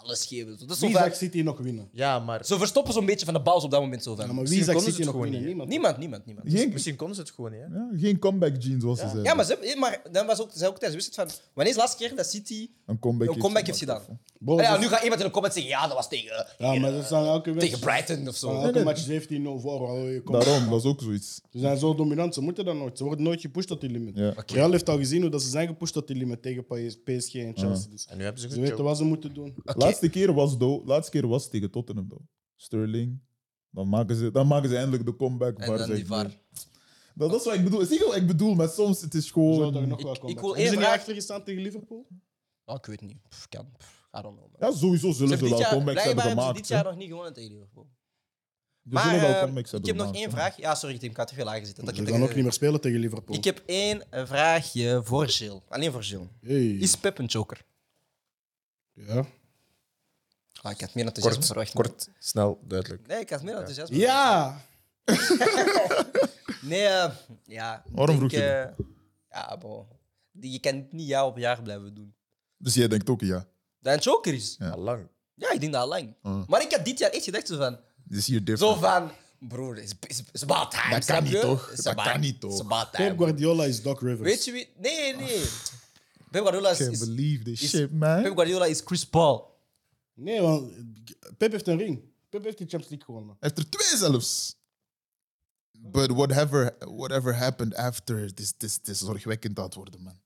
alles geven. Zo, dat is zo, Wie zag City nog winnen? Ja, maar zo verstoppen zo'n beetje van de bal op dat moment. Zo van. Ja, maar wie zag City ze het nog winnen? niet, Niemand. Niemand, niemand, niemand. Geen, misschien konden ze het gewoon niet. Hè? ja, geen comeback jeans, zoals ze zeiden. Ja, maar, ze, maar dan was ook, zei ook tijdens de wedstrijd van, wanneer is de laatste keer dat City een comeback, een comeback heeft gedaan? Bro, ja, nu gaat iemand in de comments zeggen, ja, dat was tegen, Ja, maar dat zijn elke tegen wedstrijd- Brighton of zo. elke match 17-0 voor. oh, je komt. Daarom, dat is ook zoiets. Ze zijn zo dominant, ze moeten dat nooit. Ze worden nooit gepusht tot die limit. Ja. Real heeft al gezien hoe dat ze zijn gepusht tot die limit tegen PS- PSG en Chelsea. Dus En nu hebben ze weten wat ze moeten doen. Oké. Laatste, keer was do, laatste keer was tegen Tottenham. Sterling. Dan maken, ze, dan maken ze eindelijk de comeback. En waar dan ze die VAR. Dat, dat is wat ik bedoel. Zie je wat ik bedoel? Maar soms het is Ze zouden er gewoon... nog wel Ik- komen. ik wil Hebben één ze niet achtergestaan tegen Liverpool? Oh, ik weet niet. Pff, kan. Pff, I don't know. man. Ja, sowieso Ze zullen hebben ze dit wel jaar, comebacks hebben blijkbaar hebben ze gemaakt. dit hè. jaar nog niet gewonnen tegen Liverpool. Maar zullen wel eh, ik heb nog één vraag. Ja, sorry Tim, ik had te veel lager zitten. Dat Ze gaan ook niet meer spelen tegen Liverpool. ik heb één vraagje voor Gilles. Alleen voor Gilles. Hey. Is Pep een joker? Ja. Ah, ik had meer enthousiasme Kort, verwacht. kort, snel, duidelijk. Nee, ik had meer enthousiasme Ja! Nee, eh, ja. ik Waarom vroeg je eh, Ja, bro. Die, je kan het niet jaar op jaar blijven doen. Dus jij denkt ook ja. Dat een joker is. Ja. Al lang. Ja, ik denk dat al lang. Ah. Maar ik had dit jaar echt gedacht van... Dit is hier Zo different. van... Broer, it's, it's, it's about time. Dat kan niet, je? toch? It's Dat about- kan niet, toch? It's about time. Pep Guardiola is Doc Rivers. Weet je wie... Nee, nee. Pep Guardiola is, Can't is, believe this is- shit, man. Pep Guardiola is Chris Paul. Nee, want Pep heeft een ring. Pep heeft de Champions League gewonnen. Hij heeft er twee zelfs. But whatever, whatever happened after, het is, het is, is zorgwekkend aan het worden, man.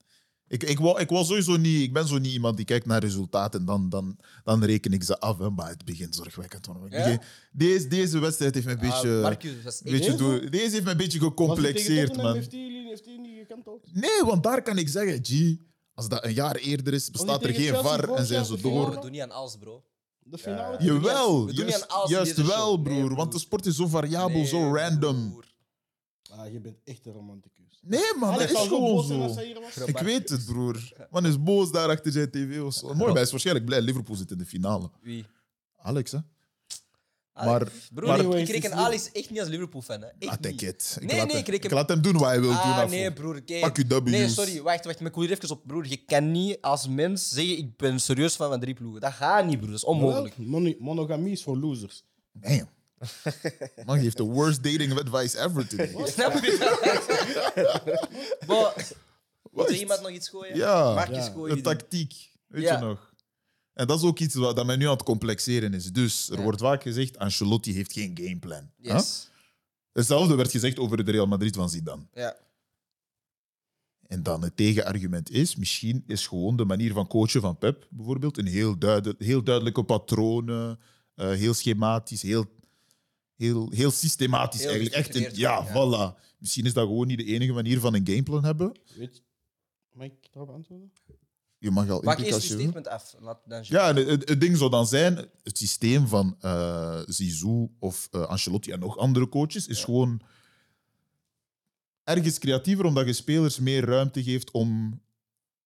Ik, ik, wou, ik, was sowieso niet, ik ben zo niet iemand die kijkt naar resultaten en dan, dan, dan reken ik ze af. Hè, maar het begint zorgwekkend Ja? deze, deze wedstrijd heeft me een beetje, Ah, Marcus, dat is echt... beetje door, deze heeft me een beetje gecomplexeerd, man. Heeft hij, heeft hij niet gekanteld? Nee, want daar kan ik zeggen, G, als dat een jaar eerder is, bestaat er geen VAR en zijn ze door. We doen niet aan alles, bro. De finale. Jawel, we doen niet juist, aan alles in juist wel. Nee, broer. broer. Want de sport is zo variabel, Nee, zo random. broer. Ah, je bent echt een romanticus. Nee, man, dat Alex is gewoon boos zijn als zo. hij hier was. Ik weet het, broer. Man is boos daar achter zijn tv. of zo. Mooi, hij is waarschijnlijk blij. Liverpool zit in de finale. Wie? Alex, hè? Maar- broer, maar- ik, ik reken het Alex echt niet als Liverpool-fan. Ah, niet. it. Ik Nee, laat nee, hem, ik reken- ik laat hem doen wat hij wil doen. Ah, nee, broer. Pak je W's. Nee, sorry. Wacht, wacht. Maar ik wil hier even op, broer. Je kan niet als mens zeggen, ik ben serieus fan van drie ploegen. Dat gaat niet, broer. Dat is onmogelijk. Monogamie is voor losers. Damn. Man, je heeft de worst dating advice ever today. Snap je dat? Er Wacht. iemand nog iets gooien? Ja, gooien. de tactiek. Weet Ja. je nog? En dat is ook iets wat dat men nu aan het complexeren is. Dus er Ja. wordt vaak gezegd, Ancelotti heeft geen gameplan. Huh? Yes. Hetzelfde werd gezegd over de Real Madrid van Zidane. Ja. En dan het tegenargument is, misschien is gewoon de manier van coachen van Pep bijvoorbeeld een heel, duidelijk, heel duidelijke patronen, eh, heel schematisch, heel, heel, heel systematisch Heel eigenlijk. Echt een, ja, ja. voilà. Misschien is dat gewoon niet de enige manier van een gameplan hebben. Weet je? Mag ik daarop antwoorden? Je mag al Maak eerst je statement af. Laat dan Ja, het, het ding zou dan zijn, het systeem van eh Zizou of eh, Ancelotti en nog andere coaches is gewoon ergens creatiever, omdat je spelers meer ruimte geeft om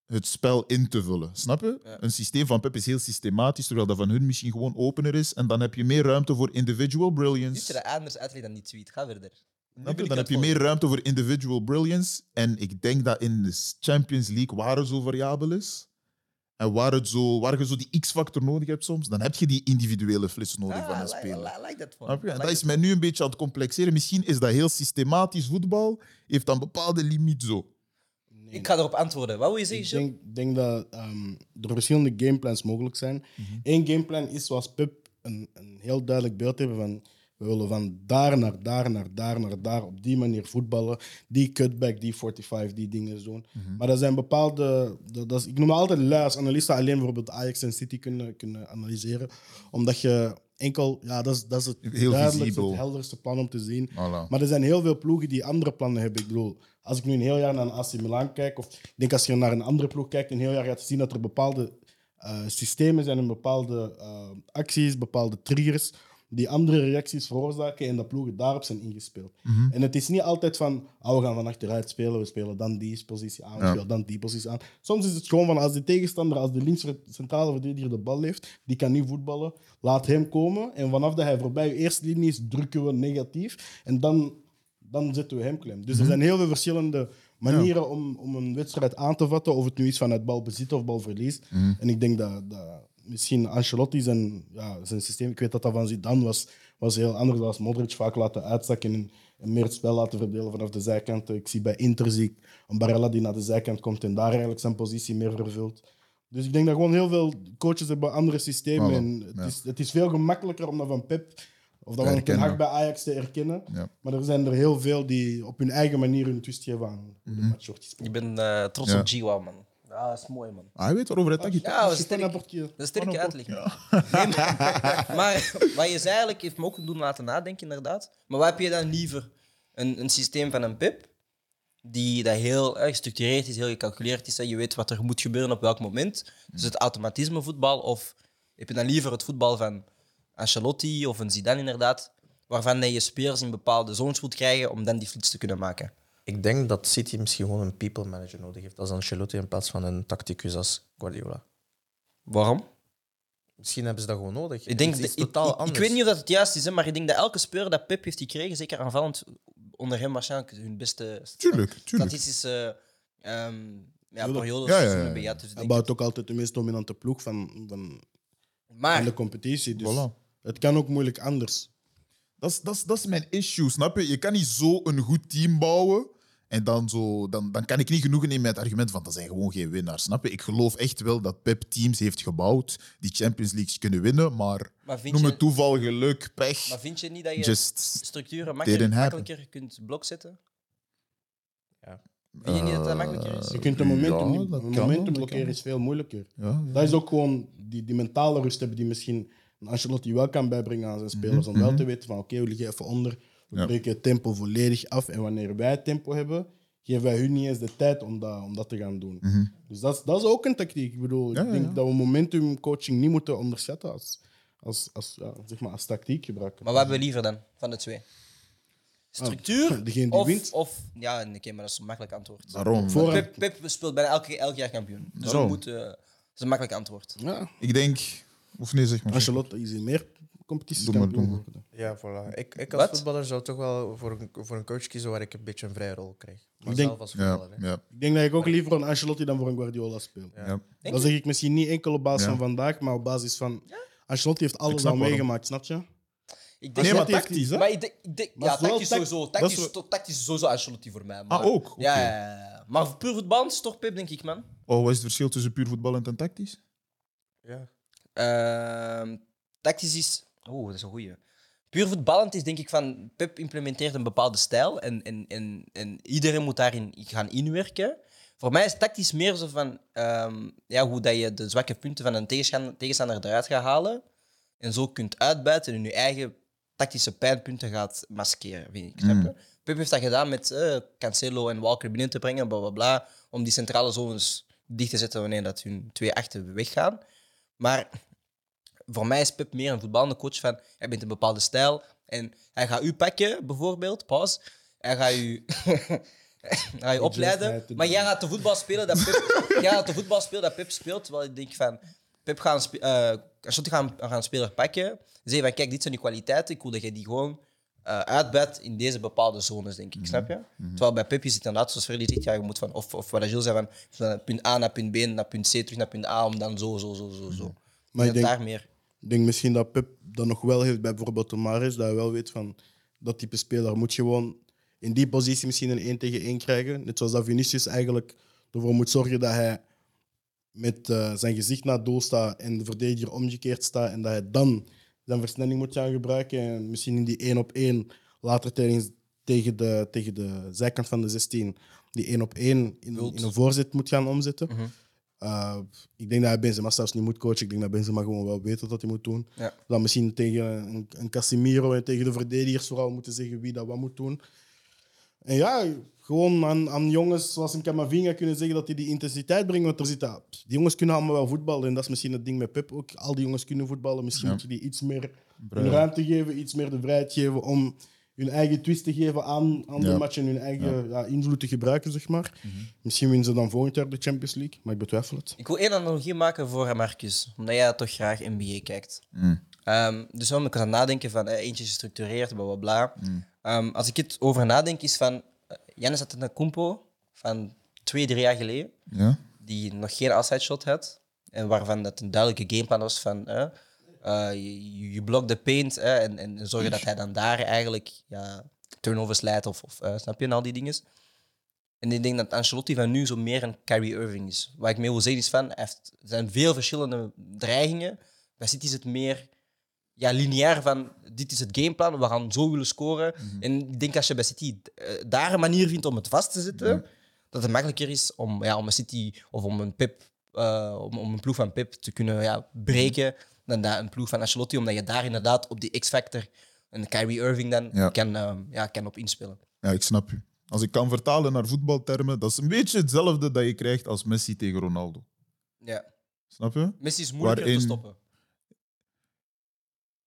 het spel in te vullen. Snap je? Ja. Een systeem van Pep is heel systematisch, terwijl dat van hun misschien gewoon opener is. En dan heb je meer ruimte voor individual Ziet brilliance. dat anders uitleggen dan die tweet? Ga verder. Snap je? Dan heb je meer ruimte voor individual brilliance. En ik denk dat in de Champions League, waar het zo variabel is, en waar, het zo, waar je zo die X-factor nodig hebt soms, dan heb je die individuele flits nodig Ah, van een like- speler. I like that one. En dat is mij nu een beetje aan het complexeren. Misschien is dat heel systematisch voetbal, heeft dan bepaalde limiet zo. Ik ga erop antwoorden. Wat wil je Ik zeggen, Gilles? denk, denk dat ehm, er verschillende gameplans mogelijk zijn. Eén gameplan is zoals Pep een, een heel duidelijk beeld hebben van we willen van daar naar daar naar daar naar daar op die manier voetballen. Die cutback, die 45, die dingen doen. Maar er zijn bepaalde... Dat, dat is, ik noem het altijd lui als analisten alleen bijvoorbeeld Ajax en City kunnen, kunnen analyseren. Omdat je enkel... Ja, dat is, dat is het Heel duidelijkste, het helderste plan om te zien. Voilà. Maar er zijn heel veel ploegen die andere plannen hebben. Ik bedoel, als ik nu een heel jaar naar een AC Milan kijk, of ik denk als je naar een andere ploeg kijkt, een heel jaar gaat zien dat er bepaalde eh, systemen zijn en bepaalde eh, acties, bepaalde triggers, die andere reacties veroorzaken en dat ploegen daarop zijn ingespeeld. Mhm. En het is niet altijd van, oh, we gaan van achteruit spelen, we spelen dan die positie aan, we Ja. spelen dan die positie aan. Soms is het gewoon van, als de tegenstander, als de linkse centrale verdediger de bal heeft, die kan niet voetballen, laat hem komen. En vanaf dat hij voorbij je eerste linie is, drukken we negatief. En dan, dan zetten we hem klem. Dus Mhm. er zijn heel veel verschillende manieren om, om een wedstrijd aan te vatten, of het nu is vanuit balbezit of balverlies. Mhm. En ik denk dat, dat misschien Ancelotti zijn, ja, zijn systeem, ik weet dat dat van Zidane was, was heel anders. Dat was Modric vaak laten uitzakken en, en meer het spel laten verdelen vanaf de zijkant. Ik zie bij Inter zie ik een Barella die naar de zijkant komt en daar eigenlijk zijn positie meer vervult. Dus ik denk dat gewoon heel veel coaches hebben andere systemen. Voilà, En het, ja. is, het is veel gemakkelijker om dat van Pep of dat Ten herkennen. Hag bij Ajax te herkennen. Ja. Maar er zijn er heel veel die op hun eigen manier hun twist geven aan hoe de match wordt gespeeld. Ik ben eh, trots Ja. op G-Wow, man. Ja, dat is mooi, man. Ah, hij weet waarover het gaat. Ja, dat is Stefan sterk. Laportier. Dat is sterk uitleg. Nee, maar, maar wat je zei eigenlijk heeft me ook doen laten nadenken, inderdaad. Maar wat heb je dan liever? Een, een systeem van een pip, die dat heel eh, gestructureerd is, heel gecalculeerd is, hè. je weet wat er moet gebeuren op welk moment. Dus het automatisme voetbal, of heb je dan liever het voetbal van Ancelotti of een Zidane, inderdaad, waarvan je spelers in bepaalde zones moet krijgen om dan die flits te kunnen maken? Ik denk dat City misschien gewoon een people manager nodig heeft als Ancelotti in plaats van een tacticus als Guardiola. Waarom? Misschien hebben ze dat gewoon nodig. Ik, denk dat- ik, totaal ik- ik anders. weet niet of dat het juist is, hè, maar ik denk dat elke speler dat Pep heeft gekregen, zeker aanvallend, onder hem waarschijnlijk hun beste Tuurlijk, tuurlijk. statistische ehm ja, Ja, periodes ja, ja, ja. Dus Hij bouwt ook altijd de meest dominante ploeg van, van, van Maar de competitie. Dus Voilà. Het kan ook moeilijk anders. Dat is, dat, is, dat is mijn issue, snap je? Je kan niet zo een goed team bouwen en dan, zo, dan, dan kan ik niet genoegen nemen met het argument van dat zijn gewoon geen winnaars, snap je? Ik geloof echt wel dat Pep teams heeft gebouwd die Champions Leagues kunnen winnen, maar noem je, het toeval, geluk, pech. maar vind je niet dat je Just structuren makkelijk, makkelijker kunt blok zetten? Ja. Vind je niet dat dat makkelijker is? Je kunt een momentum, ja, dat momentum blokkeren is veel moeilijker. ja, ja. Dat is ook gewoon die, die mentale rust hebben die misschien een Ancelotti wel kan bijbrengen aan zijn spelers. Om wel te weten van oké, we liggen even onder. We Ja. breken het tempo volledig af. En wanneer wij het tempo hebben, geven wij hun niet eens de tijd om dat, om dat te gaan doen. Mhm. Dus dat is, dat is ook een tactiek. Ik bedoel, Ja, ik denk ja. dat we momentumcoaching niet moeten onderschatten als, als, als, ja, zeg maar als tactiek gebruiken. Maar wat hebben we liever dan van de twee? Structuur Ah, degene die of, wint. of... Ja, oké, maar dat is een makkelijk antwoord. Daarom. Voor- Pep, Pep speelt bijna elk, elk jaar kampioen. Dus we moeten, dat is een makkelijk antwoord. Ja, Ik denk... Of nee, zeg maar. Ancelotti is in meer competities Doe maar, kampioen doe maar. geworden. Ja, voilà. Ik, ik als Wat? voetballer zou toch wel voor een, voor een coach kiezen waar ik een beetje een vrije rol krijg. Maar Ik denk- zelf als Ja, voetballer. hè. ja, Ik denk dat ik ook liever een Ancelotti dan voor een Guardiola speel. Ja. Denk je? zeg ik misschien niet enkel op basis Ja. van vandaag, maar op basis van... Ancelotti heeft alles snap al waarom. meegemaakt, snap je? Ik Nee, denk Nee, maar tactisch, hè? Maar ik denk, ik denk- Maar ja, het is wel tactisch tact- sowieso. dat Tactisch, is tactisch sowieso Ancelotti voor mij. Maar, Ah, ook? Oké. Ja, ja, ja, ja. maar puur voetbal is toch Pep, denk ik, man. Oh, wat is het verschil tussen puur voetballend en tactisch? Ja. Ehm, tactisch is... Oeh, dat is een goeie. Puur voetballend is denk ik van... Pep implementeert een bepaalde stijl en, en, en, en iedereen moet daarin gaan inwerken. Voor mij is tactisch meer zo van... ehm, ja, hoe dat je de zwakke punten van een tegenstander, tegenstander eruit gaat halen en zo kunt uitbuiten en je eigen tactische pijnpunten gaat maskeren, vind ik. Je? Pep heeft dat gedaan met eh, Cancelo en Walker binnen te brengen, bla bla bla, om die centrale zones dicht te zetten wanneer dat hun twee achter weggaan. Maar voor mij is Pep meer een voetballende coach van hij bent een bepaalde stijl en hij gaat u pakken, bijvoorbeeld, pas. Hij gaat u, hij gaat u opleiden, maar jij gaat de voetbal spelen dat Pep, jij gaat de voetbal spelen dat Pep speelt, terwijl ik denk van Pep gaat een, eh, Ancelotti gaat een, speler pakken, zeggen van kijk, dit zijn die kwaliteiten, ik wil dat je die gewoon eh uitbuit in deze bepaalde zones, denk ik, snap je? Terwijl bij Pep is het inderdaad, zoals Freddy zegt, ja, je moet van, of, of wat Gilles zei, van, van punt A naar punt B, naar punt C, terug naar punt A, om dan zo, zo, zo, zo, zo. Maar Ik denk, daar meer. Ik denk misschien dat Pep dat nog wel heeft bij bijvoorbeeld Tomares, dat hij wel weet van dat type speler moet gewoon in die positie misschien een 1 tegen 1 krijgen. Net zoals dat Vinicius eigenlijk ervoor moet zorgen dat hij met eh, zijn gezicht naar het doel staat en de verdediger omgekeerd staat en dat hij dan zijn versnelling moet gaan gebruiken en misschien in die 1 op 1 later tijdens, tegen, de, tegen de zijkant van de 16 die 1 op 1 in, in een voorzet moet gaan omzetten. Mhm. Uh, ik denk dat hij Benzema zelfs niet moet coachen. Ik denk dat Benzema gewoon wel weet wat hij moet doen. Ja. Dan misschien tegen een, een Casemiro en tegen de verdedigers vooral moeten zeggen wie dat wat moet doen. En ja, gewoon aan, aan jongens zoals een Camavinga kunnen zeggen dat hij die intensiteit brengt. Want er zit dat, die jongens kunnen allemaal wel voetballen. En dat is misschien het ding met Pep ook. Al die jongens kunnen voetballen. Misschien Ja. moet je die iets meer ruimte geven, iets meer de vrijheid geven om hun eigen twist te geven aan, aan de match en hun eigen ja, invloed te gebruiken, zeg maar. Misschien winnen ze dan volgend jaar de Champions League, maar ik betwijfel het. Ik wil één analogie maken voor Marcus, omdat jij toch graag NBA kijkt. Mm. Ehm, dus om ik aan het nadenken van eh, eentje gestructureerd, bla bla bla. Mm. Ehm, als ik het over nadenk, is van uh, Jannis Antetokounmpo van twee, drie jaar geleden, Ja? die nog geen outside shot had. En waarvan dat een duidelijke gameplan was van eh, eh, je, je blokt de paint eh, en, en zorgen dat hij dan daar eigenlijk ja, turnovers leidt of, of eh, snap je, en al die dingen. En ik denk dat Ancelotti van nu zo meer een Kyrie Irving is. Wat ik mee wil zeggen is van, er zijn veel verschillende dreigingen. Bij City is het meer ja, lineair van, dit is het gameplan, we gaan zo willen scoren. En ik denk als je bij City eh, daar een manier vindt om het vast te zetten, dat het makkelijker is om, ja, om een City of om een Pip, om, om een ploeg van Pip te kunnen ja, breken, dan dat een ploeg van Ancelotti, omdat je daar inderdaad op die X-factor een Kyrie Irving dan Ja. kan, eh, ja, kan op inspelen. ja, ik snap u. Als ik kan vertalen naar voetbaltermen, dat is een beetje hetzelfde dat je krijgt als Messi tegen Ronaldo. Ja. Snap je? Messi is moeilijker Waarin- te stoppen.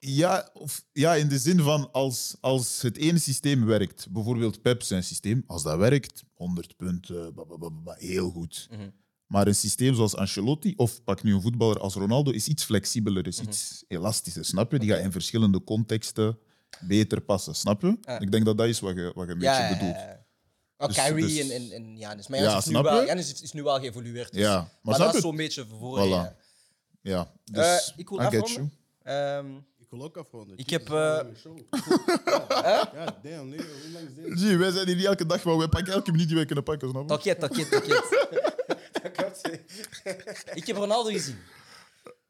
Ja, of, ja, in de zin van als, als het ene systeem werkt, bijvoorbeeld Pep zijn systeem, als dat werkt, 100 punten, ba, ba, ba, ba, ba, heel goed. Mhm. Maar een systeem zoals Ancelotti, of pak nu een voetballer als Ronaldo, is iets flexibeler, is Mhm. iets elastischer, snap je? Die gaat in verschillende contexten beter passen, snap je? Ja. Ik denk dat dat is wat je, wat je een beetje Ja, ja, bedoelt. ja, ja. Oh, Dus- Kyrie dus- en, en, en Janis. Maar Ja, Janis, is, nu snap wel, je? Giannis is, is nu wel geëvolueerd. Dus. Ja, maar, maar snap dat is je? zo'n beetje voor. Voilà. ja. Ja, Eh, dus ik wil I get afronden. you. Ehm, Ik wil ook afronden. Ik heb, eh. Ja, damn, nee, hoe lang is dit? Zie, wij zijn hier niet elke dag, maar wij pakken elke minuut die wij kunnen pakken, snap je? Toket, ik heb Ronaldo gezien.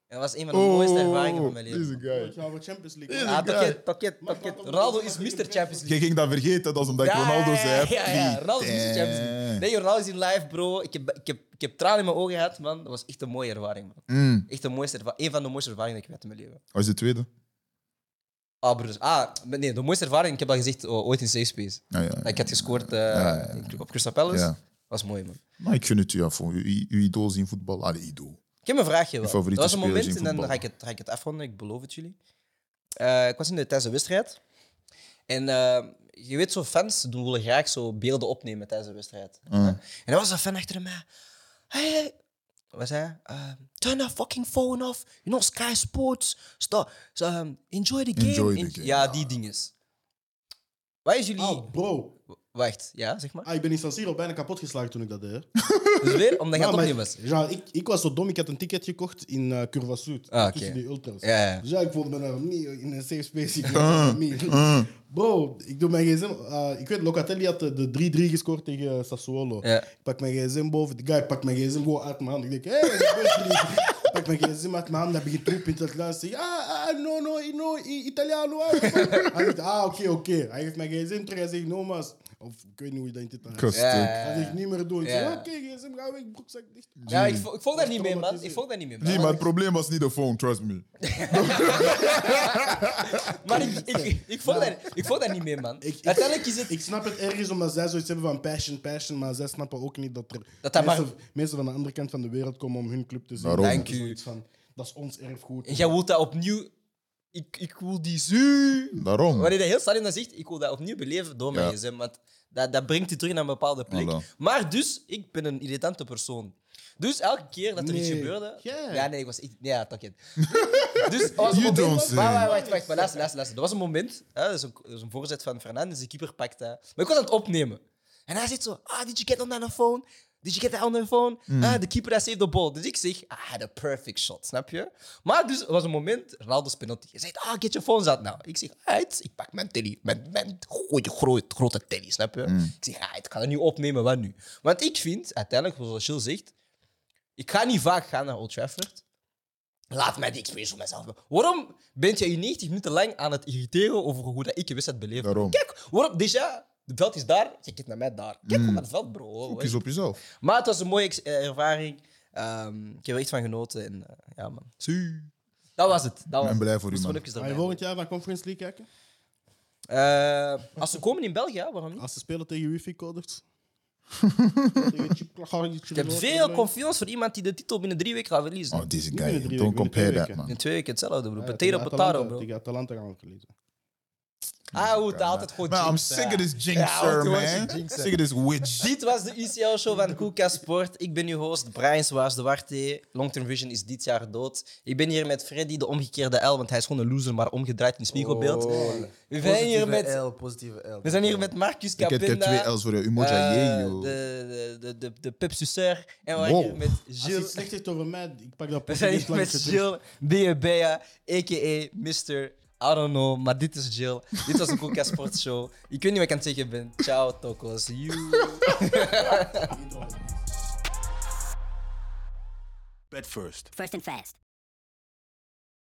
En dat was een van de mooiste ervaringen van mijn leven. Oh, deze guy. Ik ga over Champions League. Ah, guy. over- Ronaldo is Mr. Champions League. Je ging dat vergeten, dat is omdat ik Ja, Ronaldo ja, zei. Ja, ja, Ronaldo is Mr. Champions League. Nee, Ronaldo is in live, bro. Ik heb, ik, heb, ik heb tranen in mijn ogen gehad, man. Dat was echt een mooie ervaring, man. Mm. Echt een, mooiste erva- een van de mooiste ervaringen die ik heb gehad in mijn leven. Wat is de tweede? Ah, broers. Ah, nee, de mooiste ervaring, ik heb dat gezegd oh, ooit in Safe Space. Ah, ja, Dat Ik had gescoord eh, Ja, ja, op Crystal Palace. Ja. Was mooi, man. Maar ik gun het u af. voor Uw, uw idool zien voetbal. Ah, idool. Ik heb een vraagje wel. favoriete dat was een moment en dan ga ik, het, ga ik het afronden, ik beloof het jullie. Eh, ik was in de, tijdens de wedstrijd. En eh, je weet, zo fans doen willen graag zo beelden opnemen tijdens de wedstrijd. Ah. En er was een fan achter mij. Hey. Wat zei hij? Eh, turn that fucking phone off. You know, Sky Sports. Stop. So, um, enjoy the game. Enjoy the En- game. Ja, die dinges. Wat is jullie... Ah, bro. Wacht, ja, zeg maar. Ah, ik ben in San Siro bijna kapot geslagen toen ik dat deed. Dus weer, omdat je Ja, het opnemen was. Genre, ik, ik was zo dom, ik had een ticket gekocht in uh, Curva Zuid. Ah, oké. Tussen die ultras. Ja, ja. Dus ja, ik voelde me daar niet in een safe space. Ik Ah, niet. Bro, ik doe mijn gsm. uh, ik weet, Locatelli had de- de 3-3 gescoord tegen Sassuolo. Ja. Ik pak mijn gsm boven. Die guy pakt mijn gsm gewoon uit mijn hand. Ik denk, hé, hey, ik pak mijn gsm uit mijn hand. Dan begint troep in het luisteren. Ah, ah, no, no, no, Italiano. ah. Hij zegt, ah, oké, oké. Hij geeft mijn gsm terug. Hij zegt, no, mas. Of ik weet niet hoe je dat in Ja, ook. ja, Hij zegt, niet meer doen. Ik Ja. zeg, oké, gsm, ga weg, broekzak dicht. Ja, ik, vo- ik volg daar Was niet mee, man. Ik volg daar niet mee. Nee, maar het probleem was niet de phone, trust me. Maar ik, ik, ik, volg daar, ik volg daar niet mee, man. Ik- ik- Uiteindelijk is het... Ik snap het ergens omdat zij zoiets hebben van passion, passion, maar zij snappen ook niet dat er Dat dat mensen, maar- mensen van de andere kant van de wereld komen om hun club te zien. Daarom. Dat Dank is u. zoiets Van, dat is ons erfgoed. En jij wilt dat opnieuw... Ik, ik wil die zu... Daarom. Wanneer je dat heel stadion dan zegt, ik wil dat opnieuw beleven door mijn Ja. gsm. Want dat, dat brengt je terug naar een bepaalde plek. Voilà. Maar dus, ik ben een irritante persoon. Dus elke keer dat er iets Nee. gebeurde... Jij? Ja, nee, ik was... Ja, toch het. Dus er was een You moment... don't Wacht, say. wacht, wacht, wacht, maar luister, luister, luister. Er was een moment, hè, dat is een, dat is een voorzet van Fernandes, de keeper pakt dat. Maar ik was aan het opnemen. En hij zit zo, ah, did you get on the phone? Did you get that on the phone? Ah, de keeper hij saved the ball. Dus ik zeg, I had a perfect shot, snap je? Maar dus, er was een moment, Ronaldo's penalty. Hij zegt, ah, get your phones out now. Ik zeg, uit, ik pak mijn telly, mijn, mijn goeie, grote, grote telly, snap je? Ik zeg, ah, ik ga het nu opnemen, wat nu? Want ik vind, uiteindelijk, zoals Gilles zegt, ik ga niet vaak gaan naar Old Trafford. Laat mij die experience voor mezelf hebben. Waarom bent jij je 90 minuten lang aan het irriteren over hoe dat ik de wedstrijd beleef? Daarom. Kijk, waarom? Déjà, het veld is daar, kijk het naar mij daar. Kijk gewoon naar het veld, bro. Focus op jezelf. Maar het was een mooie eh, ervaring. Ehm, ik heb er echt van genoten. En, eh, ja, man. Dat was het. Dat was ben het. blij voor u, man. Ga je volgend jaar naar Conference League kijken? Eh, als ze komen in België, waarom niet? Als ze spelen tegen wifi-coders? Ik heb veel confiance voor iemand die de titel binnen drie weken gaat verliezen. Oh, deze guy. Don't compare that, man. In twee weken hetzelfde, bro. Ja, Potato, potato, bro. Tegen Atalanta gaan we verliezen. Ah, hoe het altijd gewoon Man, I'm jinxen. sick of this Ja, jinxer, want gewoon man. jinxen. Sick of this witch. Dit was de UCL-show van Koeka Sport. Ik ben uw host, Brian Swaas de Warte. Long Term Vision is dit jaar dood. Ik ben hier met Freddy, de omgekeerde L, want hij is gewoon een loser, maar omgedraaid in spiegelbeeld. We zijn hier met, L, positieve L. we zijn hier met Marcus Ik heb, ik heb Capenda. twee L's voor jou. Umoja eh, Yee, joh. de, de, de, de, de Pep Suceur. En we zijn Wow. hier met Als je Gilles. slecht heeft over mij, ik pak dat We zijn hier met Gilles Diabea, a.k.a. Mr. I don't know, maar dit is Jill. Dit was een Koeka Sport Show. Ik weet niet wat ik aan het zeggen ben. Ciao, tokos. You. Bet first. First and fast.